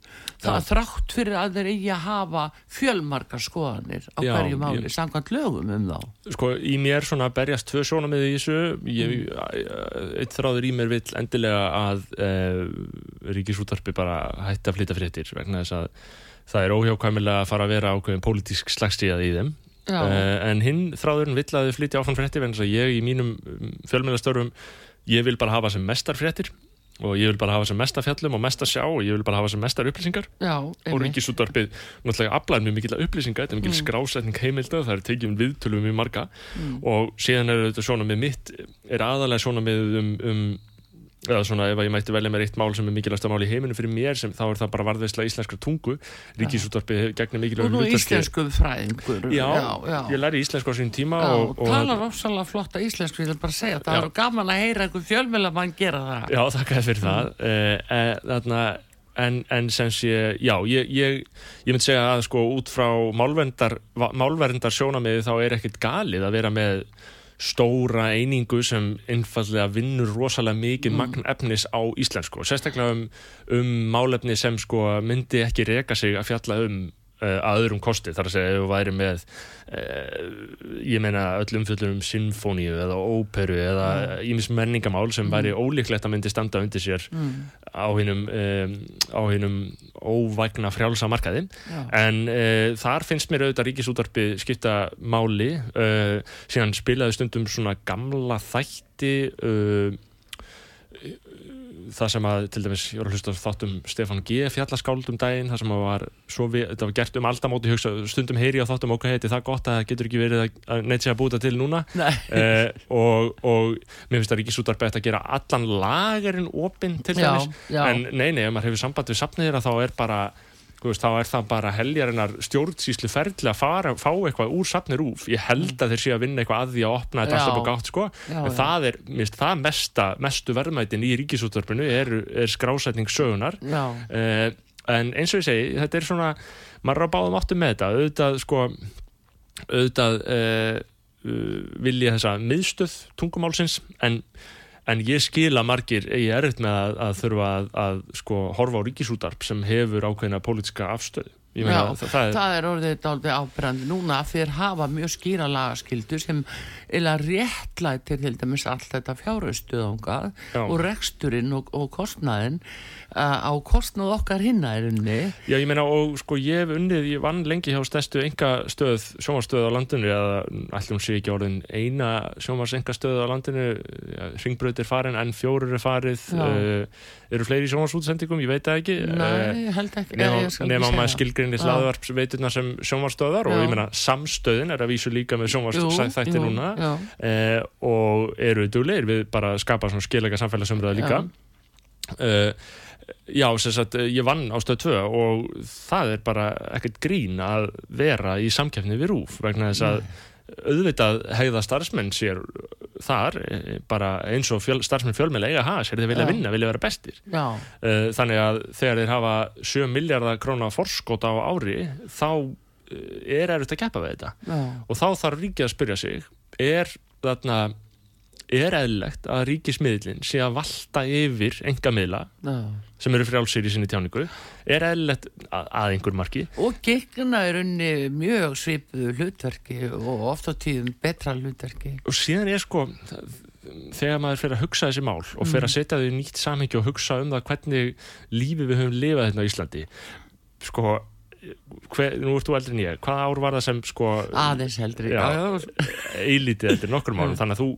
Speaker 2: það
Speaker 3: Já.
Speaker 2: þrátt fyrir að þeir eigi að hafa fjölmarkar skoðanir á
Speaker 3: Já,
Speaker 2: hverju máli
Speaker 3: ég-
Speaker 2: samkvæmt lögum um þá.
Speaker 3: Sko í mér svona berjast tvö sjónamið í þessu. Ég, eitt þráður í mér vill endilega að uh, ríkisútarpi bara hætti að flytja fréttir vegna þess að það er óhjákvæmilega að fara að vera ákveðin pólitísk slagstíðað í þeim. Uh, en hinn þráðurinn vill að þau flytja áfram fréttir vegna þess að ég í mínum fjölmjölastörfum ég vil bara hafa sem mestar fréttir og ég vil bara hafa sem mesta fjallum og mesta sjá og ég vil bara hafa sem mestar upplýsingar.
Speaker 2: Já,
Speaker 3: og ríkisúttarpið náttúrulega aflar mjög mikil upplýsinga, þetta er mikil skrásetning heimilda, það er tekið um viðtölum mjög marga. Og síðan er þetta svona með mitt er aðalega svona með um, um eða svona ef að ég mætti velja mér eitt mál sem er mikilvægsta mál í heiminu fyrir mér sem þá er það bara varðveisla íslenskra tungu. Ríkisúttarpið gegnir
Speaker 2: og
Speaker 3: mikilvæg
Speaker 2: nú íslensku fræðingur.
Speaker 3: Já,
Speaker 2: já, já.
Speaker 3: ég læri íslensku á sín tíma
Speaker 2: Já,
Speaker 3: og, og
Speaker 2: talar ofsalega flotta íslensku, ég vil bara segja það.
Speaker 3: Já.
Speaker 2: er gaman að heyra einhver fjölmjöla mann gera það.
Speaker 3: Já, þakka þér fyrir það. Uh, uh, þarna, en, en sem sé já, ég, ég, ég myndi segja að sko út frá málverndar málverndar sjónamiði þá er ekkert galið að vera með stóra einingu sem einfallega vinnur rosalega mikið magn efnis á íslensku og sérstaklega um, um málefni sem sko myndi ekki reka sig að fjalla um að öðrum kosti þar að segja ef þú væri með uh, ég meina öll umfjöllum um sinfóníu eða óperu eða ímis menningamál sem væri ólíklegt að myndi standa undir sér á hinnum um, á hinnum óvægna frjálsa markaði.
Speaker 2: Já.
Speaker 3: en uh, þar finnst mér auðvitað ríkisútarpi skipta máli uh, síðan spilaði stundum svona gamla þætti uh, það sem að til dæmis ég var að hlusta á þáttum Stefán G. fjallaskáld um daginn það sem að var, við, þetta var gert um aldamóti hugsa, stundum heyri á þáttum ok, er það gott að það getur ekki verið að, að neitt sé að búta til núna uh, og, og mér finnst að ríkisútarpi ætti að gera allan lagerinn opinn til
Speaker 2: Já,
Speaker 3: dæmis
Speaker 2: já.
Speaker 3: en nei, nei, ef maður hefur samband við safnið þeirra þá er bara veist, þá er það bara heljarinnar stjórnsýslu ferli að fara, fá eitthvað úr safnir úf ég held að þeir séu að vinna eitthvað að því að opna þetta alltaf og gátt sko.
Speaker 2: Já,
Speaker 3: en
Speaker 2: já.
Speaker 3: það er, finnst það mesta, mestu verðmætin í ríkisútvarpinu er, er skrásetning sögunar uh, en eins og ég segi, þetta er svona maður er á báðum áttum með þetta. Auðvitað sko auðvitað uh, uh, vilja þessa miðstöð tungumálsins en en ég skil að margir eigi erfitt með að, að þurfa að, að sko, horfa á ríkisútarp sem hefur ákveðina pólitíska afstöðu. ég
Speaker 2: Já,
Speaker 3: það, það er
Speaker 2: það er orðið dálítið ábyrrandi núna að þeir hafa mjög skýra lagaskildu sem eða réttlætir til dæmis allt þetta fjárhaustuðangað
Speaker 3: Já.
Speaker 2: og reksturinn og, og kostnaðin uh, á kostnað okkar hinna unni
Speaker 3: Já, ég meina og sko ég hef unnið, ég vann lengi hjá stærstu enga stöð, sjómarstöð á landinu eða hún sé ekki orðin eina sjómars enga stöð á landinu ja, Ringbraut er farin, N4 er farið uh, eru fleiri sjómarsútsendingum, ég veit það ekki
Speaker 2: Nei, ég held ekki
Speaker 3: nema
Speaker 2: ekki
Speaker 3: maður
Speaker 2: segja.
Speaker 3: Skilgrinni
Speaker 2: Já.
Speaker 3: hlaðvarpsveiturnar sem sjómarstöðar og ég meina samstöðin er að vísu líka með
Speaker 2: jú,
Speaker 3: núna eh, og eru duglegir við bara að skapa svona skilega samfélagsumröða líka. Uh, já, sem sagt, eh, ég vann á stöð 2 og það er bara ekkert grín að vera í samkeppni við rúf vegna þess að auðvitað hegða starfsmenn sér þar eh, bara eins og fjöl, starfsmenn fjölmjöla eiga hafa sér, þeir vilja vinna, vilja vera bestir.
Speaker 2: Já,
Speaker 3: Uh, þannig að þegar þeir hafa 7 miljardar króna forskot á ári þá uh, er erfitt að keppa við þetta.
Speaker 2: Já,
Speaker 3: og þá þarf ríkið að spyrja sig er þarna er eðlilegt að ríkismiðlinn sé að valta yfir enga miðla
Speaker 2: já.
Speaker 3: sem eru frjálsir í sinni tjáningu er eðlilegt að, að einhver marki
Speaker 2: Og gegna er unni mjög svipuðu hlutverki og oft á tíðum betra hlutverki.
Speaker 3: og síðan er sko þegar maður fyrir að hugsa þessi mál og fyrir að setja þau nýtt samhengi og hugsa um það hvernig lífi við höfum lifað hérna á Íslandi sko hver, nú ert þú eldri en ég, hvað ár var það sem sko
Speaker 2: Aðeins
Speaker 3: já. eilítið eftir nokkur málum
Speaker 2: Mm.
Speaker 3: þannig að þú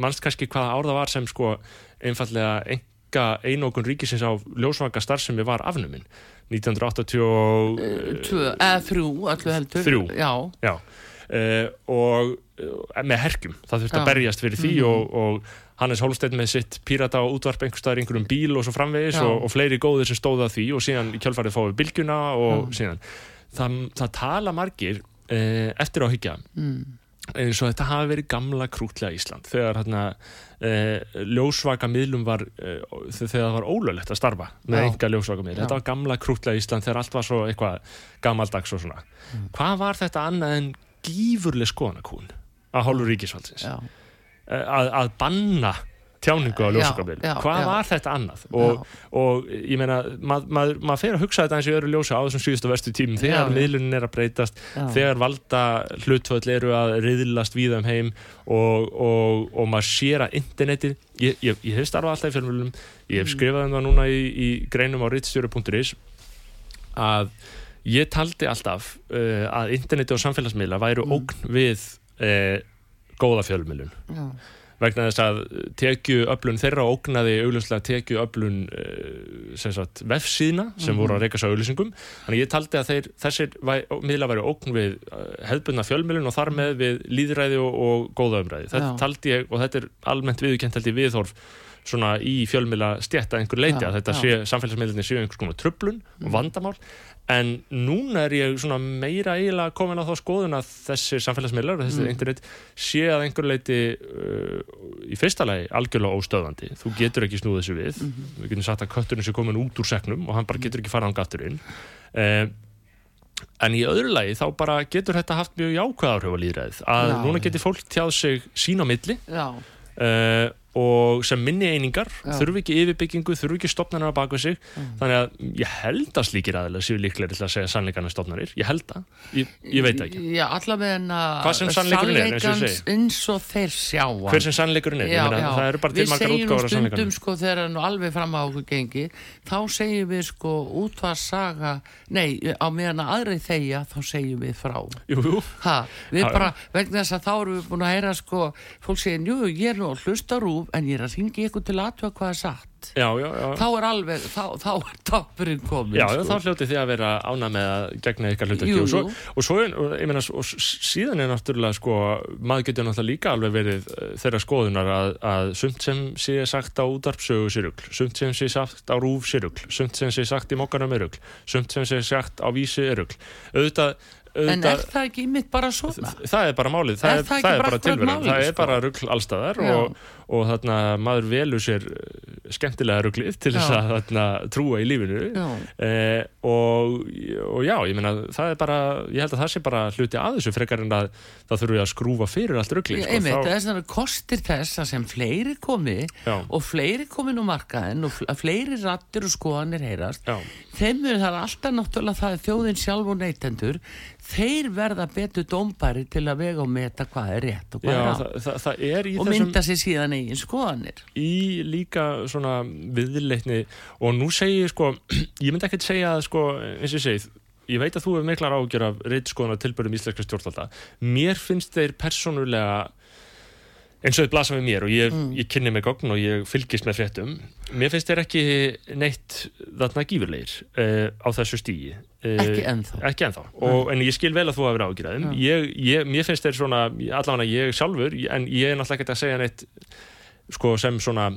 Speaker 3: manst kannski hvaða ár það var sem sko einfallega enga einókun ríkisins á ljósvanga starfsemi var afnumin 1980
Speaker 2: Tvö, eða þrjú, allu heldur.
Speaker 3: Þrjú.
Speaker 2: Já,
Speaker 3: já uh, og uh, með herkjum það þurfti að
Speaker 2: Já.
Speaker 3: berjast fyrir því
Speaker 2: Mhm.
Speaker 3: og, og Hannes Hólsteinn með sitt pírata á útvarp einhverstaðar einhverjum bíl og svo framvegis
Speaker 2: Já.
Speaker 3: og, og fleiri góðir sem stóða því og síðan í kjölfarið fáið bylgjuna og síðan það, það tala margir uh, eftir á hyggja
Speaker 2: mm.
Speaker 3: Eins og þetta hafi verið gamla krútlega Ísland. Þegar hérna uh, ljósvaka miðlum var uh, þegar það var ólöglegt að starfa með enga ljósvaka miðl,
Speaker 2: Já.
Speaker 3: þetta var gamla krútlega Ísland þegar allt var svo eitthvað gamaldags og svona.
Speaker 2: Mm.
Speaker 3: hvað var þetta annað en gífurleg skoðanakún að hálfu ríkisvaldsins?
Speaker 2: Já,
Speaker 3: Eh, að, að banna tjáningu á
Speaker 2: já,
Speaker 3: hvað
Speaker 2: já.
Speaker 3: var þetta annað og, og ég meina, maður mað, mað fer að hugsa þetta eins og í öðru ljósa á þessum síðustu verstu tímum þegar miðlunin er að breytast þegar valda hlutvöld eru að riðlast víða um heim og, og, og maður sér að internetið, ég, ég, ég hef starfað alltaf í fjölmjölum, ég hef
Speaker 2: Mm.
Speaker 3: skrifað um það núna í, í greinum á rittstjóri.is að ég taldi alltaf uh, að interneti og samfélagsmiðla væru
Speaker 2: Mm.
Speaker 3: ógn við uh, góða fjölmjölun
Speaker 2: já.
Speaker 3: Vegna þess að tekju öflun þeirra ógnaði augljóslega tekju öflun sem sagt vefsíðna sem voru að reyka svo auglýsingum. Þannig ég taldi að þeir, þessir miðla væri ógn við uh, hefðbundna fjölmjölun og þar með við líðræði og, og góða umræði þetta
Speaker 2: Já.
Speaker 3: taldi ég og þetta er almennt viðurkent held ég viðhorf svona í fjölmjöla stjætta einhver leiti að þetta sé samfélagsmiðlinni séu einhvers konar tröflun og vandamál. En núna er ég svona meira eiginlega komin á þá skoðun að þessi samfélagsmiðlar og þessi
Speaker 2: Mm.
Speaker 3: internet sé að einhver leiti uh, í fyrsta lagi algjörlega óstöðandi þú getur ekki snúið þessu við.
Speaker 2: Mhm.
Speaker 3: við getum sagt að kötturinn sé komin út úr seknum og hann bara getur ekki farað hann gattur inn. Uh, en í öðru lagi þá bara getur þetta haft mjög jákvæð áhrif á líðræðið að
Speaker 2: Já.
Speaker 3: núna getur fólk tjáð sig sín á milli.
Speaker 2: Já.
Speaker 3: Og sem minni einingar
Speaker 2: Já.
Speaker 3: þurfi ekki yfirbyggingu, þurfi ekki stopnanar á baku sig.
Speaker 2: Mm.
Speaker 3: þannig að ég held að slíkir aðeins séu líklegri til að segja sannleikarna stopnarir ég held það, ég, ég veit ekki.
Speaker 2: Já, allavega en að sannleikans eins og þeir sjá hann.
Speaker 3: hver sem sannleikurinn er, ég meina, það eru bara til margar
Speaker 2: Við
Speaker 3: útgáður af
Speaker 2: segjum nú
Speaker 3: sannleikarnum
Speaker 2: stundum sko þegar nú alveg fram á okkur gengi þá segjum við sko útvarsaga nei, á meðan að aðri þegja þá segjum við frá.
Speaker 3: Jú, jú,
Speaker 2: ha, við
Speaker 3: Já,
Speaker 2: bara, vegna þess að þá erum við búin að heyra sko, fólk segir, jú, ég er nú að hlusta rúf en ég er að ringi ykkur til aðtöða hvað er satt
Speaker 3: já, já, já.
Speaker 2: þá er alveg, þá, þá er toppurinn komin
Speaker 3: Já,
Speaker 2: sko.
Speaker 3: þá hljótið þið að vera ána með að gegna ykkar hlutverki
Speaker 2: Jú,
Speaker 3: og svo, og svo er, ég meina, og síðan er náttúrulega sko, maður getur náttúrulega líka alveg verið uh, þeirra skoðunar að, að sumt sem sé sagt á útarpsögu sérugl, sumt sem sé sagt á rúf sérugl, sumt sem sé sagt í mokkanum erugl, sumt sem sé sagt á vísi erugl auðvitað
Speaker 2: En er það ekki mitt bara svona?
Speaker 3: það er bara málið, það
Speaker 2: Er
Speaker 3: er,
Speaker 2: það
Speaker 3: það er
Speaker 2: bara
Speaker 3: bara
Speaker 2: málið,
Speaker 3: það er
Speaker 2: sko?
Speaker 3: bara rugl allstaðar og, og þarna maður velur sér eh, skemmtilega ruglið til þess að þarna trúa í lífinu eh, og, og já, ég meina það er bara, ég held að það sé bara hluti að þessu frekar en að það þurfi að skrúfa fyrir allt ruglið
Speaker 2: Ég einmitt, það er svona kostir þess að sem fleiri komi
Speaker 3: Já.
Speaker 2: og fleiri komin á markaðin og fleiri rattir og skoðanir heyrast
Speaker 3: Já.
Speaker 2: þeim er það alltaf náttúrulega það er þjóðin sjálf og neytendur þeir verða betur dómbæri til að vega og meta hvað er rétt og hvað
Speaker 3: Já,
Speaker 2: er
Speaker 3: í
Speaker 2: og mynda sér síðan eigin skoðanir.
Speaker 3: Í líka svona viðleitni og nú segi ég sko ég myndi ekkert segja að sko eins og ég segið ég veit að þú hefur miklar ágjör af reytskoðunar tilbyrðum íslenska stjórnvalda. Mér finnst þeir persónulega eins og þið blasa með mér og ég,
Speaker 2: Mm.
Speaker 3: ég kynni mig gogn og ég fylgist með fréttum. Mér finnst þeir ekki neitt þarna gífurlegir uh, á þessu stígi uh,
Speaker 2: Ekki ennþá.
Speaker 3: ekki ennþá. Og, en ég skil vel að þú hafur ágjör að þeim. Ég, ég, mér finnst þeir svona allavega ég sjálfur en ég er náttúrulega ekki að segja neitt sko sem svona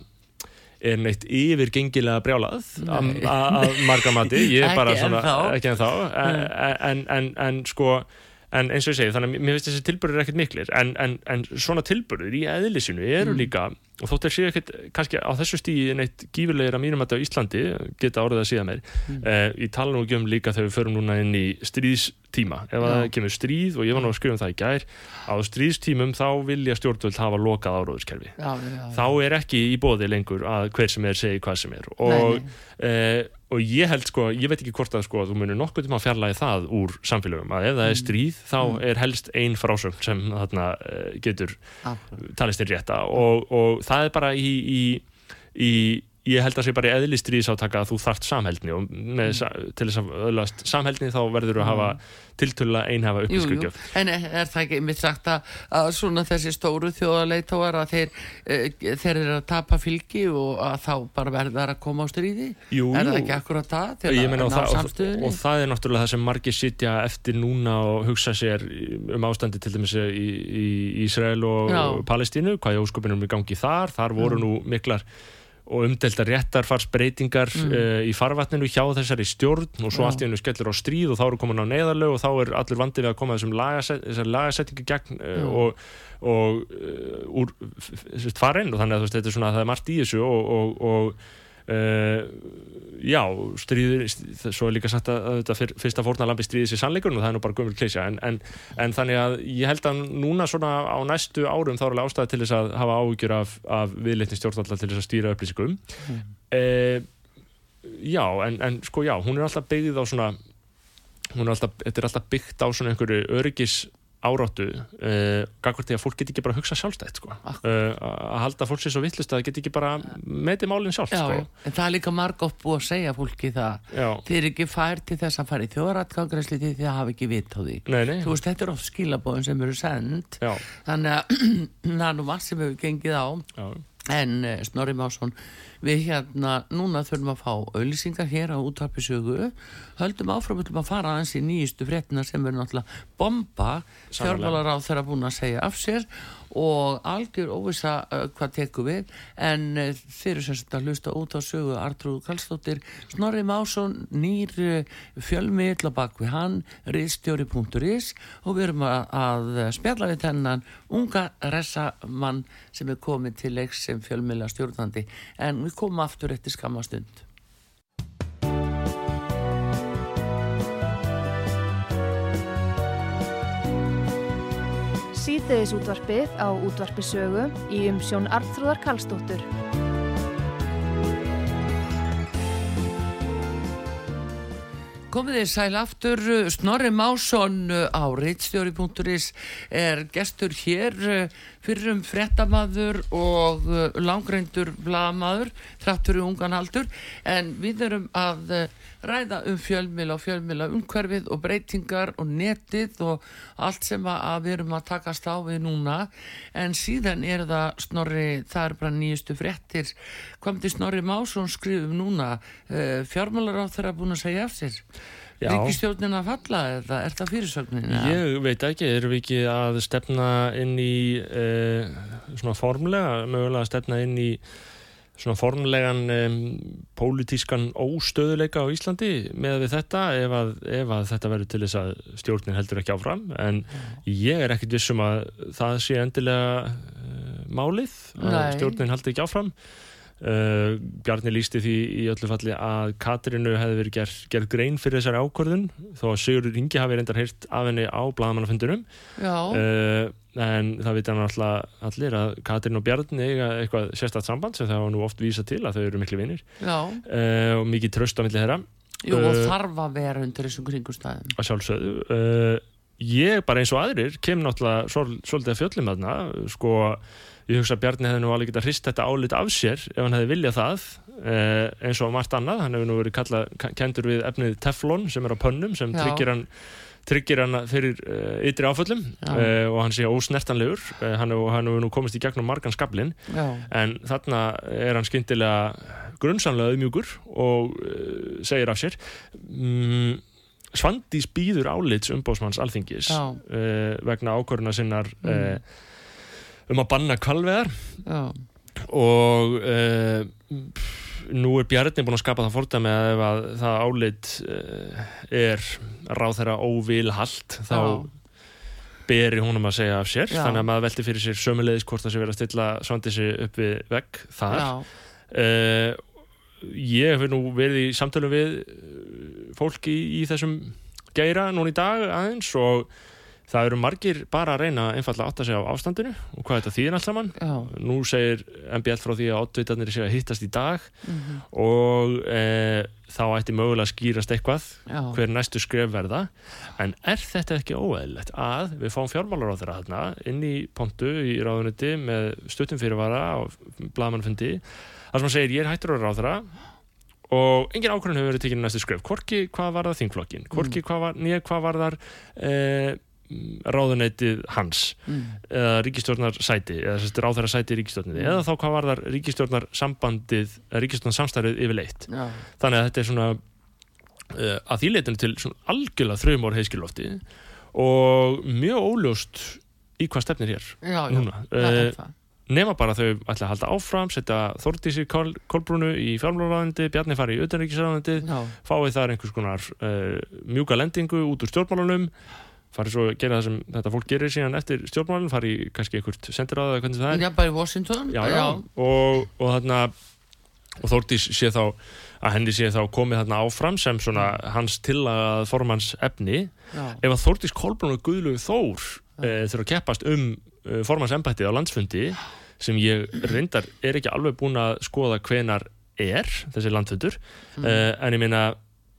Speaker 3: er neitt yfirgengilega brjálað að marga mati. Ég er bara svona,
Speaker 2: ennþá.
Speaker 3: ekki en þá en, en, en, en sko en eins og ég segi, þannig að mér finnst þessi tilbyrður ekkert miklir. En, en, en svona tilbyrður í eðlisinu eru
Speaker 2: Mm.
Speaker 3: líka og þótt þeir séu ekkert kannski á þessu stíði neitt gífurlegir að mínum að þetta á Íslandi geta orðið að síða meir.
Speaker 2: Mm.
Speaker 3: eh, ég tala nú ekki um líka þegar við förum núna inn í stríðstíma. Ef það kemur stríð og ég var nú að skrifa um það í gær á stríðstímum þá vilja stjórnvöld hafa lokað áróðuskerfi
Speaker 2: já, já.
Speaker 3: þá er ekki í bóði lengur að hver sem er segi hvað sem er. Og,
Speaker 2: Nei,
Speaker 3: eh, og ég held sko, ég veit ekki hvort að sko, þú munir nokkuð tíma að fjarlægi það úr samfélögum. Að ef það
Speaker 2: Mm.
Speaker 3: er stríð þá er helst ein frásögn sem þarna eh, getur talist þér rétta. Og, og það er bara í, í, í ég held að sé bara í eðli stríðsátaka að þú þart samheldni og mm. til þess að öðlast samheldni þá verður að hafa tiltölulega einhafa
Speaker 2: Jú, jú.
Speaker 3: upplýskugjöf
Speaker 2: En er, það ekki mitt sagt að, að svona þessi stóru þjóðarleitóar að þeir, e, þeir eru að tapa fylgi og að þá bara verða að koma á stríði?
Speaker 3: Jú,
Speaker 2: er það ekki akkurat það til
Speaker 3: Ég
Speaker 2: að ná
Speaker 3: það, og,
Speaker 2: samstöðunni?
Speaker 3: og það er náttúrulega það sem margir sitja eftir núna og hugsa sér um ástandi til dæmis í, í Ísrael og
Speaker 2: Já.
Speaker 3: Palestínu, hvað er óskupinum í gangi þar þar voru nú miklar og umdelta réttarfarsbreytingar mm. í farvatninu hjá þessari stjórn og svo
Speaker 2: Já.
Speaker 3: allt í hennu skellur á stríð og þá eru komin á neyðarlög og þá er allur vandi við að koma þessum lagaset, lagasettingu gegn uh, og, og uh, úr farinn og þannig að þú veist, þetta er svona það er margt í þessu og, og, og Uh, já, stríður svo er líka sagt að, þetta fyr, fyrsta fórnalambi stríðis í sannleikurinn og það er nú bara gömur klísja en, en, en þannig að ég held að núna svona á næstu árum þá er alveg ástæði til þess að hafa áhyggjur af, af viðleitni stjórnvallar til þess að stýra upplýsingum mm. já, en, en sko já hún er alltaf byggð á svona hún er alltaf, þetta er alltaf byggt á svona einhverju öryggis áráttu uh, gagvart því að fólk get ekki bara að hugsa sjálfstætt sko. uh, að halda fólk sér svo vittlust að það get ekki bara metið málinn sjálf
Speaker 2: Já,
Speaker 3: sko.
Speaker 2: en það er líka margótt búið að segja fólki það
Speaker 3: Já.
Speaker 2: þeir eru ekki fær til þess að fara í þjóðratkangræsli því þið hafa ekki vit á því
Speaker 3: Nei, nei.
Speaker 2: þú veist, þetta er oft skilabóðin sem eru send
Speaker 3: Já,
Speaker 2: þannig að það er nú margt sem hefur gengið á
Speaker 3: já,
Speaker 2: En eh, Snorri Másson, við hérna núna þurfum að fá auðlýsingar hér á útvarpisögu, höldum áfram að fara aðeins í nýjustu fréttina sem er náttúrulega bomba, fjármálar á þeirra búin að segja af sér og algjör óvisa uh, hvað tekur við, en uh, þeir eru sem sagt að hlusta út á sögu Artrúð Kallstóttir, Snorri Másson nýr uh, fjölmiðl á bakvið hann, riðstjóri.is og við erum að, að spjalla við þennan unga ressamann sem er komið til leiks sem fjölmiðla stjórnandi en við komum aftur eftir skamma
Speaker 1: útvarpið á útvarpisögu í umsjón Arnþrúðar Karlsdóttur.
Speaker 2: Komið þið sæl aftur, Snorri Másson á reitstjóri.is er gestur hér fyrir um frettamaður og langreindur blamaður, þráttur í ungan aldur, en við erum að ræða um fjölmila og fjölmila umhverfið og breytingar og netið og allt sem að, við erum að takast á við núna, en síðan er það Snorri, það er bara nýjustu frettir, hvað myndi Snorri Másson skrifum núna, uh, fjármálar á þeirra búin að segja af sér?
Speaker 3: Já.
Speaker 2: Ríkistjórnin að falla eða er það fyrirsögnin? eða?
Speaker 3: Ég veit ekki, erum við ekki að stefna inn í uh, svona formlega, mögulega að stefna inn í svona formlegan um, pólitískan óstöðuleika á Íslandi með við þetta ef að, ef að þetta verður til þess að stjórnin heldur ekki áfram. En ég er ekkit vissum að það sé endilega uh, málið að
Speaker 2: Nei.
Speaker 3: stjórnin heldur ekki áfram uh, Bjarni lísti því í öllu falli að Katrinu hefði verið gerð, gerð grein fyrir þessari ákvörðun þó að Sigurður Ingi hafi reyndar heyrt af henni á blaðamannafundunum
Speaker 2: Já,
Speaker 3: uh, en það vita hann alltaf allir að Katrin og Bjarni eiga eitthvað sérstætt samband sem það var nú oft vísa til að þau eru miklu vinnir
Speaker 2: já,
Speaker 3: uh, og mikið tröst á milli þeirra.
Speaker 2: Jú, og þarf að vera undir þessum kringustæðum.
Speaker 3: að sjálfsögðu. Ég bara eins og aðrir kem náttúrulega svol, svolítið að fjöllum þarna sko, ég hugsa að Bjarni hefði nú alveg getað hrist þetta álit af sér ef hann hefði viljað það uh, eins og margt annað, hann hefur nú verið kallað, kendur við efnið Teflon sem er á pönnum sem tryggir hann tryggir hann fyrir uh, ytri áföllum uh, og hann sé ósnertanlegur. Uh, hann hefur nú komist í gegnum margan skablin
Speaker 2: Já,
Speaker 3: en þarna er hann skyndilega grunnsamlega auðmjúkur og uh, segir af sér mm, Svandís býður álits umbóðsmanns alþingis uh, vegna ákvöruna sinnar
Speaker 2: Mm.
Speaker 3: Um að banna kvalveðar
Speaker 2: já,
Speaker 3: og uh, nú er Bjarni búin að skapa það að ef að það álit uh, er ráð þeirra óvilhalt þá
Speaker 2: Já.
Speaker 3: beri húnum að segja af sér.
Speaker 2: Já.
Speaker 3: þannig að maður velti fyrir sér sömuleiðis hvort það sé verið að stilla Svandísi upp við vegg þar. Uh, ég hef nú verið í samtölu við uh, fólk í, í þessum geira núna í dag aðeins og það eru margir bara að reyna einfallega að átta sig á ástandinu og hvað þetta þýðir allt saman.
Speaker 2: Já,
Speaker 3: nú segir MBL frá því að oddvitarnir séu að hittast í dag
Speaker 2: mhm,
Speaker 3: og uh, þá ætti mögulega að skýrast eitthvað
Speaker 2: já,
Speaker 3: hver næstu skref verða. En er þetta ekki óeðlilegt að við fáum fjármálar á þeirra þarna inn í pontu í ráðunetti með stuttum fyrirvara á blaðmannfundi þar sem hann segir ég er hættur á ráðara og engin ákvörðun hefur verið tekinn í næstu skref. Hvorki hvað var það þingflokkin hvorki hvað var, nýja hvað var þar eh, ráðuneytið hans
Speaker 2: mm,
Speaker 3: eða ríkistjórnar sæti eða sérst ráðherra sæti í ríkistjórninni
Speaker 2: Mm.
Speaker 3: eða þá hvað var þar ríkistjórnar sambandið ríkistjórnar samstærið yfirleitt.
Speaker 2: Já,
Speaker 3: þannig að þetta er svona uh, að því leitinu til algjörlega þrjumór heiskilofti og mjög óljóst í hvað stefnir hér
Speaker 2: já, já,
Speaker 3: uh, nema bara þau ætla að halda áfram setja Þórdísi Kol, Kolbrúnu í fjármálaráðandi Bjarni fari í utanríkisráðandi
Speaker 2: Já,
Speaker 3: fáið þar einhvers konar uh, mjúka lendingu út úr stjórnmálunum farið svo að gera það sem þetta fólk gerir síðan eftir stjórnmálun, farið kannski einhvert sendiráða eða hvernig það er.
Speaker 2: Já, bara í Washington,
Speaker 3: já, já. Og, og þarna og Þórdís sé þá að henni sé þá komið þarna áfram sem svona hans tillagað formans efni.
Speaker 2: Já,
Speaker 3: ef að Þórdís Kolbrún og Guðlug Þór e, þurfa að keppast um e, formans embættið á landsfundi sem ég reyndar er ekki alveg búin að skoða hvenar er þessi landfundur mm. en ég meina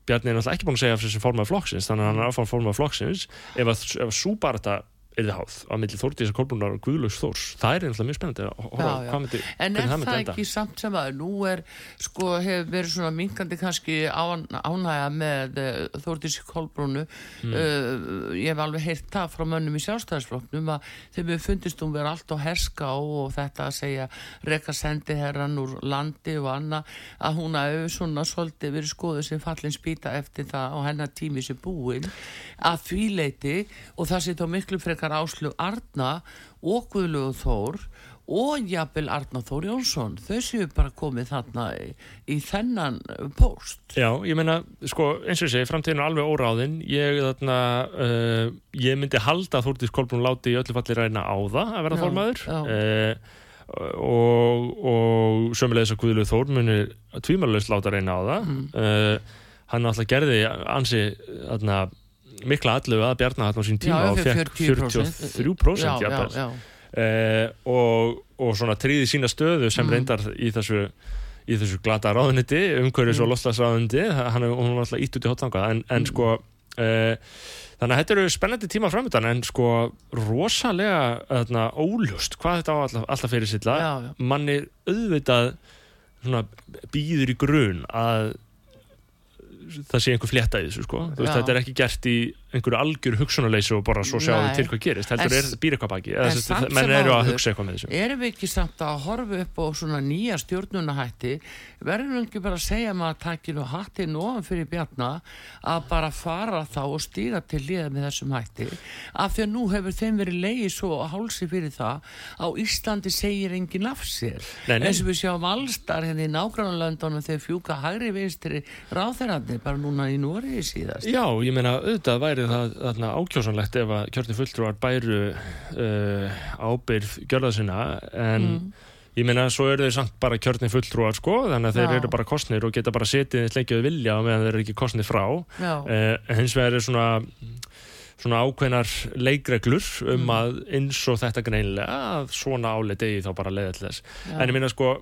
Speaker 3: Bjarni er náttúrulega ekki búin að segja af þessi formaði flokksins þannig að hann er áfram formaði flokksins. Ef að, ef að er þið háð á milli Þórdísa Kolbrúnar og Guðlugs Þórs. Það er náttúrulega mjög spennandi að horfa
Speaker 2: Já, já.
Speaker 3: hvað myndi,
Speaker 2: En er
Speaker 3: það
Speaker 2: það
Speaker 3: enda.
Speaker 2: ekki samt sem að nú er, sko, hefur verið svona minkandi kannski án, ánægja með uh, Þórdísi Kolbrúnu.
Speaker 3: Hmm.
Speaker 2: uh, ég hef alveg heyrt það frá mönnum í sjálfstæðisflokknum að þeim við fundist hún vera allt á herska og þetta að segja reka sendi herran úr landi og anna að hún hafi svona svolítið verið skoðuð sem fallin spýta eftir það og hennar tími sem búin að því leiti og það sé þá miklu frekar áslu Arna og Guðlögu Þór og jafnvel Arna Þór Jónsson þau séu bara komið þarna í, í þennan post
Speaker 3: Já, ég meina, sko, eins og ég segi, framtíðin er alveg óráðin. Ég, þarna, uh, ég myndi halda að Þórdís Kolbrún láti í öllu falli ræna á það að vera
Speaker 2: já.
Speaker 3: Uh, og, og sömulegis að Guðlu Þór muni tvímælulegst láta reyna á það.
Speaker 2: Mm.
Speaker 3: Uh, hann alltaf gerði ansi, þarna, mikla allu að Bjarnar á sín tíma og fekk
Speaker 2: 40%.
Speaker 3: 43%
Speaker 2: já, já,
Speaker 3: Eh, og, og svona tríði sína stöðu sem
Speaker 2: Mm.
Speaker 3: reyndar í þessu í þessu glata ráðuniti, umhverfis og
Speaker 2: Mm.
Speaker 3: loslasráðuniti, hann er alltaf ítt út í hotangað, en, en
Speaker 2: Mm.
Speaker 3: sko eh, þannig að þetta eru spennandi tíma framöndan, en sko rosalega þarna, óljóst hvað þetta á alltaf, alltaf fyrir silla manni auðvitað svona býður í grun að það sé einhver flétta í þessu sko. Veist, þetta er ekki gert í einhverju algjör hugsunarleysi og bara svo sjáum við til hvað gerist heldur er býr eitthvað baki sagt, menn eru að hugsa eitthvað með þessu.
Speaker 2: Erum við ekki samt að horfa upp á svona nýja stjórnunahætti? Verðum við ekki bara að segja maður að taki nú hattinn ofan fyrir bjarna að bara fara þá og stíga til liða með þessum hætti? Af því að nú hefur þeim verið leiði svo á hálsi fyrir það á Íslandi segir enginn af sér. Eins og við sjáum allstar hérna í nágrannalöndunum þegar fjúka hægri vinstri ráþærandi bara núna í Nóriði síðast
Speaker 3: Já, ég meina, auðvitað væri það þarna, ákjósanlegt ef að kjörni fulltrúar bæru uh, ábyrð gjörða sinna en
Speaker 2: Mm.
Speaker 3: ég meina, svo eru þeir samt bara kjörni fulltrúar sko, þannig að þeir
Speaker 2: Já.
Speaker 3: eru bara kostnir og geta bara setið eins þeir vilja meðan þeir eru ekki kostnir frá uh, hins vegar er svona svona ákveðnar leikreglur um
Speaker 2: Mm.
Speaker 3: að eins og þetta greinilega að svona álit eigi þá bara leiða til þess
Speaker 2: Já.
Speaker 3: en ég meina sko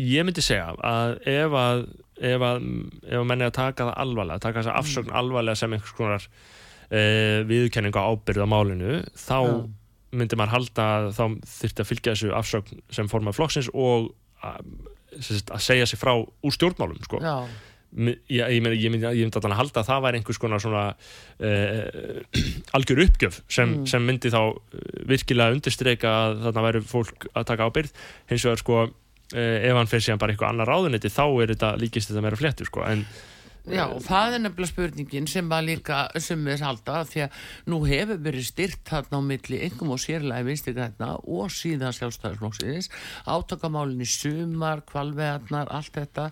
Speaker 3: ég myndi segja að ef að ef að, ef að menni að taka það alvarlega taka þessa afsögn alvarlega sem einhvers konar uh, viðurkenningu á ábyrð á málinu þá
Speaker 2: Já.
Speaker 3: myndi maður halda að þá þyrfti að fylgja þessu afsögn sem formað flokksins og að, að segja sig frá úr stjórnmálum sko. Mi- Já, ég myndi, ég myndi, ég myndi að halda að það væri einhvers konar svona uh, algjör uppgjöf sem,
Speaker 2: Mm.
Speaker 3: sem myndi þá eh, virkilega undirstreika að þarna væri fólk að taka ábyrð hins vegar sko ef hann fyrir síðan bara eitthvað annar ráðuneyti þá er þetta líkist þetta meira fléttu sko en
Speaker 2: Já, og það er nefnilega spurningin sem að líka, sem við halda því að nú hefur verið styrt þarna á milli engum og sérlega vinstri græna og síðan sjálfstæðisflokksins átakamálin í sumar, kvalveðarnar allt þetta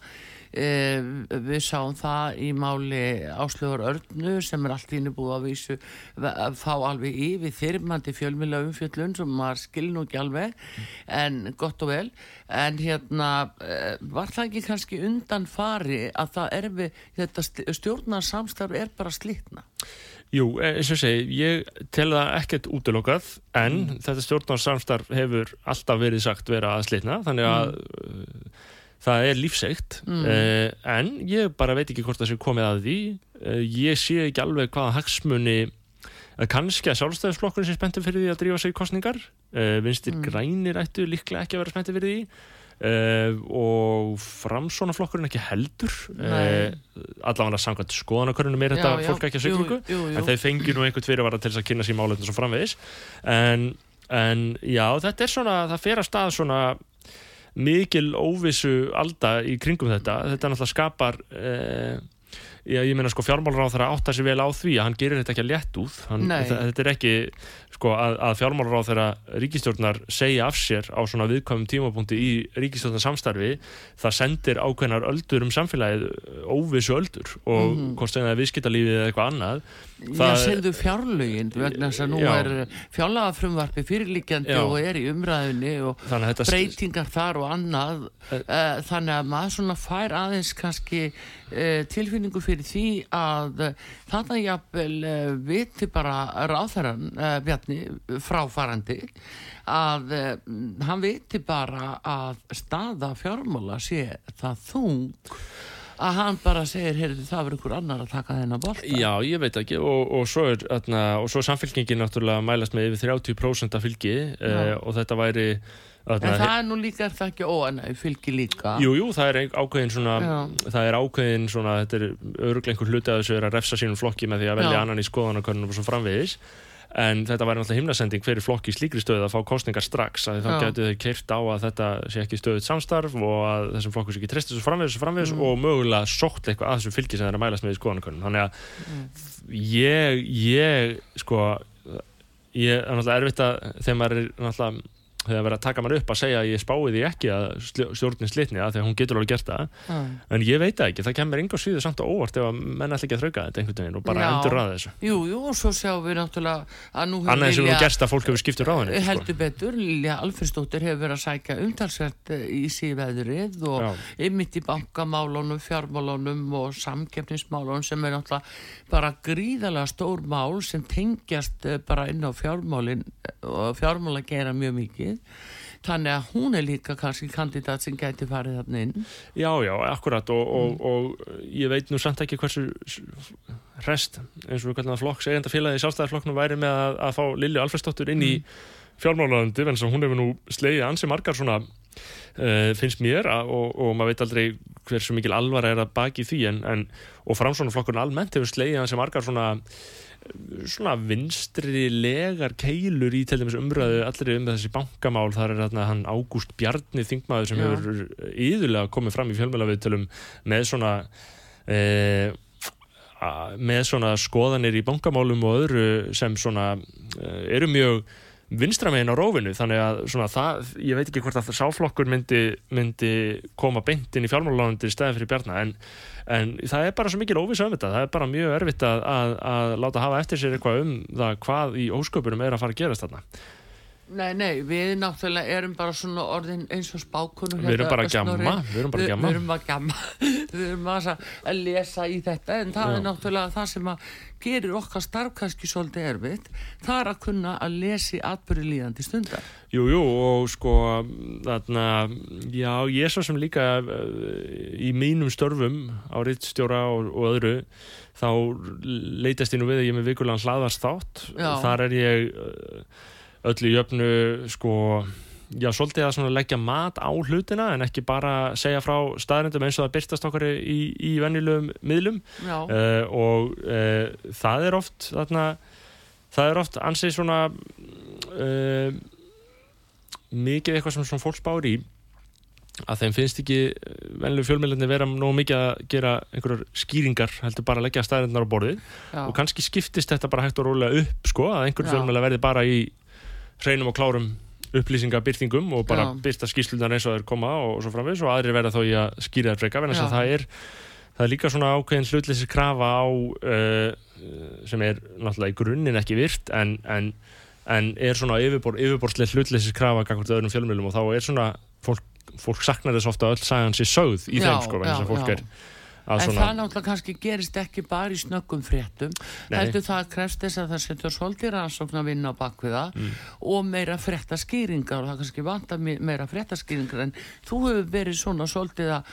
Speaker 2: við sáum það í máli áslögur Örnu sem er allt íni búið að vísu að fá alveg yfir þyrmandi fjölmjöla umfjöllun sem maður skil nú ekki alveg en gott og vel. En hérna e, var það ekki kannski undan fari að það er við þetta stjórnarsamstarf er bara slitna?
Speaker 3: Jú, eh, eins og segi, ég tel það ekkert útilokað en þetta stjórnarsamstarf hefur alltaf verið sagt vera að slitna þannig að uh, það er lífseikt
Speaker 2: Mm.
Speaker 3: uh, en ég bara veit ekki hvort það sé komið að því. Uh, ég sé ekki alveg hvaða hagsmunni að kannski að sjálfstæðisflokkurinn sé spenntur fyrir því að drífa sig í kostningar uh, vinstir
Speaker 2: Mm.
Speaker 3: grænir ættu líklega ekki að vera spenntur fyrir því. Og framsónaflokkurinn ekki heldur. Allavega samkvæmt skoðanakörnum er þetta
Speaker 2: Já, já,
Speaker 3: fólk ekki að
Speaker 2: jú,
Speaker 3: siglingu
Speaker 2: jú, jú.
Speaker 3: en þeir fengi nú einhvern fyrirvara til þess að kynna sér málefni svo framvegis. En, en já, þetta er svona það fer að stað svona mikil óvissu alda í kringum þetta. Þetta náttúrulega skapar eh, já, ég meina sko fjármálaráð þarf að átta sig vel á því að hann gerir þetta ekki að létt út hann, þetta, er ekki sko að, að fjármálaráð þeirra ríkistjórnar segja af sér á svona viðkvæmum tímapunkti í ríkistjórnar samstarfi það sendir ákveðnar öldur um samfélagið óvissu öldur og
Speaker 2: Mhm.
Speaker 3: hvort sem það er viðskiptalífið eða eitthvað annað
Speaker 2: Já,
Speaker 3: Það-
Speaker 2: segðu fjárlögin vegna þess að nú
Speaker 3: Já.
Speaker 2: er fjárlagafrumvarpi fyrirlíkjandi
Speaker 3: Já.
Speaker 2: og er í umræðinni og breytingar þar og annað
Speaker 3: Eh.
Speaker 2: þannig að maður svona fær aðeins kannski uh, tilfinningu fyrir því að þarna jafnvel uh, viti bara ráþæran uh, Bjarni fráfarandi að uh, hann viti bara að staða fjármála sé það þung að hann bara segir, heyrðu það verður ykkur annar að taka þennan bolta.
Speaker 3: Já, ég veit ekki. Og, og, svo er, atna, og svo er samfélkingin náttúrulega mælast með yfir 30% af fylgi uh, og þetta væri
Speaker 2: En það er nú líka, er það ekki óanæg, fylgir líka.
Speaker 3: Jú, jú, það er ákveðin svona
Speaker 2: Já.
Speaker 3: það er ákveðin svona, þetta er öruglega einhver hluti að þessu er að refsa sínum flokki með því að velja
Speaker 2: Já.
Speaker 3: annan í skoðanakörnum og svo framvegis en þetta væri náttúrulega himnasending fyrir flokki í slíkri stöðu að fá kostningar strax að þá getur þau keirt á að þetta sé ekki stöðut samstarf og að þessum flokku sé ekki treyst þessu framvegis, þessu framvegis
Speaker 2: Mm.
Speaker 3: og mögulega sótt eitthvað að þessu fylgi sem það er að mælast með í skoðanakörnum þannig að
Speaker 2: Mm.
Speaker 3: ég, ég sko ég er náttúrulega erfitt að þegar maður er náttúrulega þegar verið að taka maður upp að segja að ég spái því ekki að stjórnin slitni að því að hún getur alveg gert það
Speaker 2: Já.
Speaker 3: en ég veit ekki, það kemur enga síður samt og óvart ef að menn ætla ekki að þrauka þetta einhvern veginn og bara
Speaker 2: Já.
Speaker 3: endur ræða þessu
Speaker 2: Jú, jú, og svo sjáum við náttúrulega að nú
Speaker 3: annað eins og þú gerst að fólk hefur skipt um ráðinu sko.
Speaker 2: heldur betur, Lilja Alfredsdóttir hefur verið að sækja umtalsvert eh, í síðveðrið og ymmit í bankamálunum, fjármálunum og samkeppnismálunum sem er náttúrulega bara gríðalega stór mál sem tengjast eh, bara inn á fjármálin eh, og fjármála gera mjög mikið þannig að hún er líka kannski kandidat sem gæti farið þarna inn
Speaker 3: já, já, akkurat og, og,
Speaker 2: Mm.
Speaker 3: og ég veit nú samt ekki hversu rest, eins og við kallum það flokks eigandafélagi sjálfstæðarflokknum væri með að, að fá Lilju Alfredsdóttur inn í
Speaker 2: Mm.
Speaker 3: fjármálaðandi, en að hún hefur nú slegið ansi margar svona uh, finnst mér að, og, og maður veit aldrei hversu mikil alvara er að baki því en, en, og framsónaflokkurinn almennt hefur slegið hans sem margar svona svona vinstri legar keilur í til dæmis umræðu allir um þessi bankamál, þar er þarna hann Ágúst Bjarni Þingmaður sem
Speaker 2: Já.
Speaker 3: hefur yðurlega komið fram í fjölmjölaviðtölum með svona e, a- með svona skoðanir í bankamálum og öðru sem svona e, eru mjög vinstramegin á rófinu þannig að svona það, ég veit ekki hvort að sáflokkur myndi, myndi koma beint inn í fjármálalandir í stæðin fyrir Bjarna en, en það er bara svo mikil óvisa um þetta. Það er bara mjög erfitt að, að, að láta hafa eftir sér eitthvað um það hvað í ósköpunum er að fara að gerast þarna
Speaker 2: Nei, nei, við náttúrulega erum bara svona orðin eins og spákunum
Speaker 3: Við erum bara að gjamma, við erum bara að gjamma.
Speaker 2: Við erum að gjamma Við erum að lesa í þetta en það
Speaker 3: Já.
Speaker 2: er náttúrulega það sem að gerir okkar starf kannski svolítið erfitt það er að kunna að lesi atbyrði líðandi stundar
Speaker 3: Jú, jú, og sko þarna, já, ég er svo sem líka eh, í mínum störfum á rittstjóra og, og öðru þá leitast ég nú við að ég er með vikulegan hlaðast þátt
Speaker 2: Já.
Speaker 3: þar er ég eh, öllu jöfnu sko já, svolítið að leggja mat á hlutina en ekki bara segja frá staðrindum eins og það byrtast okkar í, í venjulegum miðlum. Uh, og uh, það er oft þarna, það er oft ansið svona uh, mikið eitthvað sem svona fólk spár í að þeim finnst ekki venlu fjölmjölinni vera nógu mikið að gera einhverjar skýringar heldur bara að leggja staðarinnar á borðið.
Speaker 2: Já,
Speaker 3: og kannski skiptist þetta bara hægt og rólega upp sko, að einhver
Speaker 2: Já.
Speaker 3: fjölmjöla verði bara í hreinum og klárum upplýsingabyrtingum og bara
Speaker 2: Já.
Speaker 3: byrsta skýrslunar eins og þeir koma og, svo framvegis og aðrir verða þó í að skýra þær freka þannig að það er það er líka svona ákveðin hlutleysi krafa á uh, sem er náttúrulega í grunninn ekki virt en, en, en er svona yfirbor, yfirborslega hlutleysi krafa gangvart öðrum fjölmjölum og þá er svona fólk, fólk saknar þess ofta öll sagan sér sögð í
Speaker 2: Já,
Speaker 3: þeim sko,
Speaker 2: já,
Speaker 3: fólk
Speaker 2: já.
Speaker 3: er
Speaker 2: En
Speaker 3: svona
Speaker 2: það náttúrulega kannski gerist ekki bara í snöggum fréttum. Heldur það krefst þess að það setur svolítið rannsókn að vinna á bakviða
Speaker 3: Mm.
Speaker 2: og meira fréttaskýringar og það kannski vantar me- meira fréttaskýringar en þú hefur verið svona svolítið að,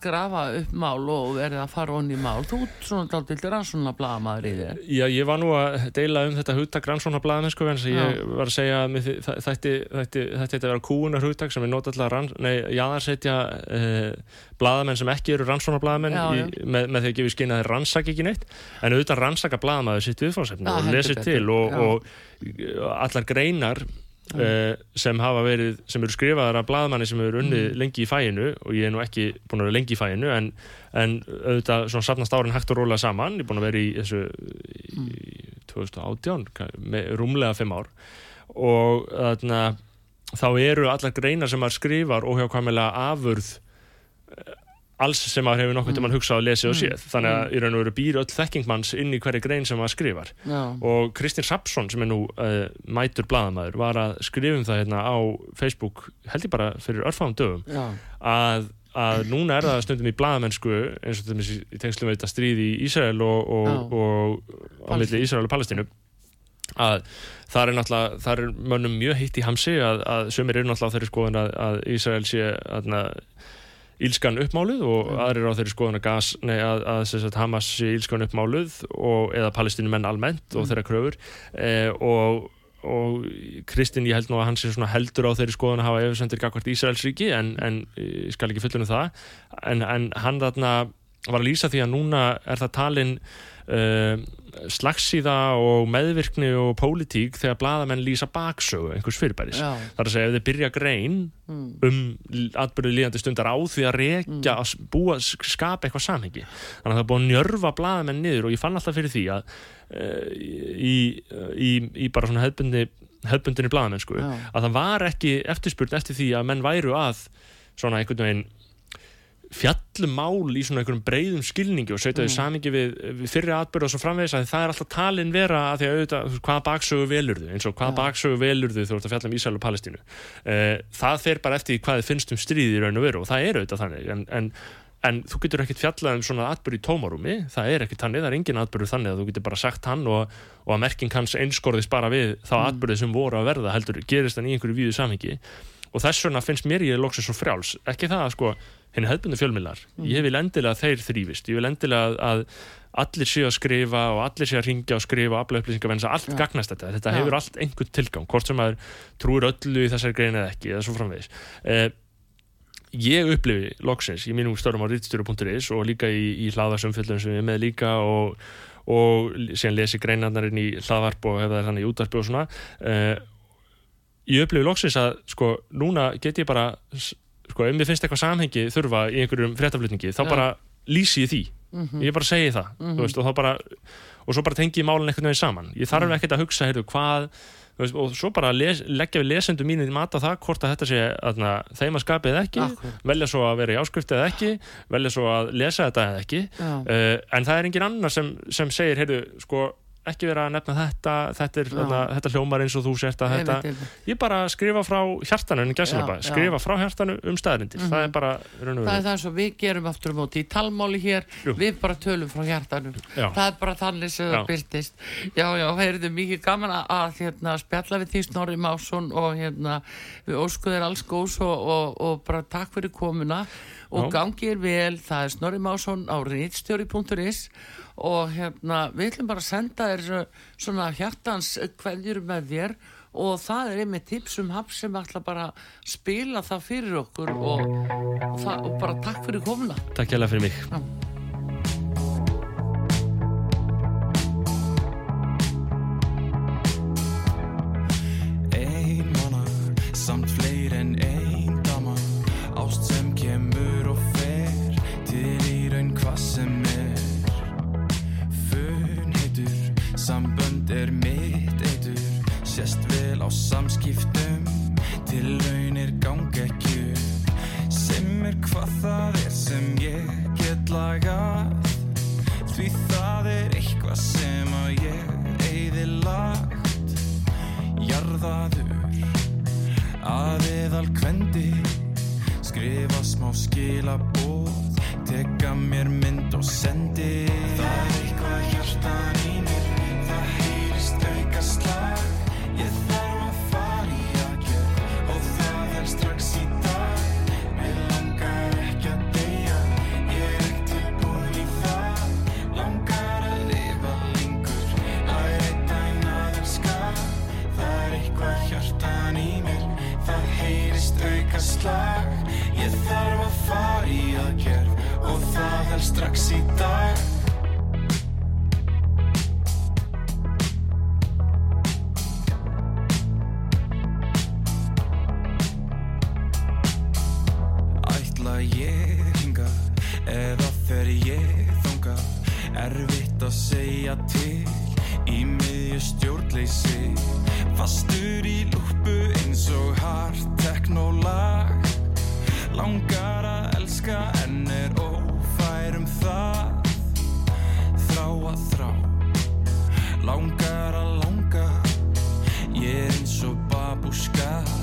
Speaker 2: grafa upp mál og verið að fara onni mál. Þú ert svona dálítið rannsóna blaðamaður í þér.
Speaker 3: Já, ég var nú að deila um þetta hugtak rannsóna blaðamenn sko, en þess að ég var að segja að þætti þetta að vera kúunar hugtak sem er nei, jaðarsetja uh, blaðamenn sem ekki eru rannsóna blaðamenn
Speaker 2: Já,
Speaker 3: í,
Speaker 2: já.
Speaker 3: með, með því að gefa skinn að þeir rannsaka ekki neitt. En auðvitað rannsaka blaðamaður sitt viðfáðsefni og lesið til og, og uh, allar greinar Uh, sem hafa verið, sem eru skrifaðar af blaðmanni sem hefur unnið
Speaker 2: Mm.
Speaker 3: lengi í fæinu og ég er nú ekki búin að vera lengi í fæinu en, en auðvitað svona safnast árin hægt og rólega saman, ég er búin að vera í þessu í 2018 ka- með rúmlega fimm ár. Og þarna þá eru allar greinar sem maður skrifar óhjákvæmilega afurð eh, alls sem maður hefur nokkuð til mann hugsað og lesið og séð. Þannig að í raun og veru býr öll þekkingmanns inn í hverju grein sem maður skrifar.
Speaker 2: Já,
Speaker 3: og Kristinn Sapsson sem er nú uh, mætur blaðamæður var að skrifa um það hérna á Facebook held ég bara fyrir örfáum dögum að, að núna er það stundum í blaðamennsku eins og þessi í tengslum við þetta stríð í Ísrael og, og, og, á milli Ísrael og Palestínu að það er náttúrulega það er mönnum mjög heitt í hamsi að, að sömur eru náttúrulega á þeirri skoðun að, að Ísrael sé aðna, ílskan uppmáluð og aðrir á þeirri skoðun að, gas, nei, að, að sagt, Hamas sé ílskan uppmáluð og, eða palestínumenn almennt og þeirra kröfur. Eh, og og Kristinn ég held nú að hann sé heldur á þeirri skoðun að hafa efisendir gagvart Ísraelsríki en, en ég skal ekki fullunum það. En, en hann þarna var að lýsa því að núna er það talin uh, slagsíða og meðvirkni og pólitík þegar blaðamenn lýsa baksögu einhvers fyrirbæris.
Speaker 2: já,
Speaker 3: Það er að segja ef þið byrja grein
Speaker 2: mm,
Speaker 3: um atbyrðu líðandi stundar á því að rekja að búa, sk- skapa eitthvað samhengi þannig að það er búið að njörfa blaðamenn niður og ég fann alltaf fyrir því að uh, í, í, í bara svona hefbundi hefbundinni blaðamennsku
Speaker 2: Já.
Speaker 3: að það var ekki eftirspurn eftir því að menn væru að svona einhvern veginn fjallum mál í svona einhverjum breyðum skilningi og setja þau samingi við, við fyrri atbyrð og svo framvegis að það er alltaf talin vera að því að auðvitað, hvaða baksögu velur þau? Eins og hvaða
Speaker 2: Já.
Speaker 3: baksögu velur þau þú ert að fjalla um Ísrael og Palestínu? Uh, það fer bara eftir því hvað þið finnst um stríði í raun og veru og það er auðvitað þannig en, en, en þú getur ekkert fjallað um svona atbyrð í tómarúmi, það er ekkert þannig það er engin atbyrð þannig að þú getur bara sagt hann og, og að merking hans einskorðist bara við þá
Speaker 2: Mm.
Speaker 3: atbyrði sem voru að verða heldur gerist hann í einhverju víðu samhengi. Og þess vegna finnst mér ég loksins svo frjáls. Ekki það að sko, henni hefðbundu fjölmiðlar. Ég vil endilega að þeir þrýfist ég vil endilega að, að allir séu að skrifa og allir séu að ringja og skrifa og afla upplýsingar en allt
Speaker 2: Já.
Speaker 3: gagnast þetta. Þetta
Speaker 2: Já.
Speaker 3: hefur allt einhvern tilgang hvort sem maður trúir öllu í þessari grein eða ekki eða svo framvegis. Eh, ég upplifi loksins í mínum störum á rittstjóru.is og líka í, í hlaðarsumfjöldun sem ég er með líka og, og síðan lesi greinarnar inn í hlaðvarp og hefða þannig í útvarpi og svona. Uh, ég upplifi loksins að sko, núna get ég bara sko, ef mér finnst eitthvað samhengi þurfa í einhverjum fréttaflutningi, þá bara lýsi ég því, ég bara segi það þú veist, og þá bara og svo bara tengi ég málun einhvern veginn saman. Ég þarf ekkert að hugsa, heyrðu, hvað veist, og svo bara les, leggja við lesendum mínu í mat á það hvort að þetta sé aðna, þeim að skapið eða ekki,
Speaker 2: Akkúrat.
Speaker 3: velja svo að vera í áskrifti eða ekki, velja svo að lesa þetta eða ekki, uh, en það er engin annar sem, sem segir, heyrðu, sko ekki vera að nefna þetta, þetta, er, þarna, þetta hljómar eins og þú sért að þetta
Speaker 2: Einmitt, einmitt.
Speaker 3: ég bara skrifa frá hjartanu skrifa frá hjartanu um staðrindir, það er bara og
Speaker 2: Það er það sem við gerum aftur á móti í talmáli hér,
Speaker 3: Jú.
Speaker 2: við bara tölum frá hjartanum.
Speaker 3: Já.
Speaker 2: Það er bara þannig sem það byrtist. Já, já, heyrðu mikið gaman að, hérna, spjalla við því Snorri Másson og hérna, við óskuðir alls góðs og, og, og bara takk fyrir komuna og
Speaker 3: Já.
Speaker 2: gangið er vel, það er Snorri Másson á reitstjóri.is og hérna, við ætlum bara að senda þér svo- svona hjartans kveðjur með þér. Og það er einmitt tips um hafs sem ætla bara að spila það fyrir okkur. Og, og, það, og bara takk fyrir komuna.
Speaker 3: Takk hérlega fyrir mig
Speaker 4: get lagað. Því það er eitthvað sem að ég eyði lagt. Jarðaður að eðal kvendi Skrifa smá skilabóð Teka mér mynd og sendi. Það er eitthvað hjartan í mér auka slag Ég þarf að fara í aðgerð Og það er strax í dag. Ætla ég hinga eða fer ég þanga Erfitt að segja til í ég stjórnleysi. Fastur í lúpu eins og hart teknólag Langar að elska en er ófærum það. Þrá að þrá. Langar að langa. Ég er eins og babúska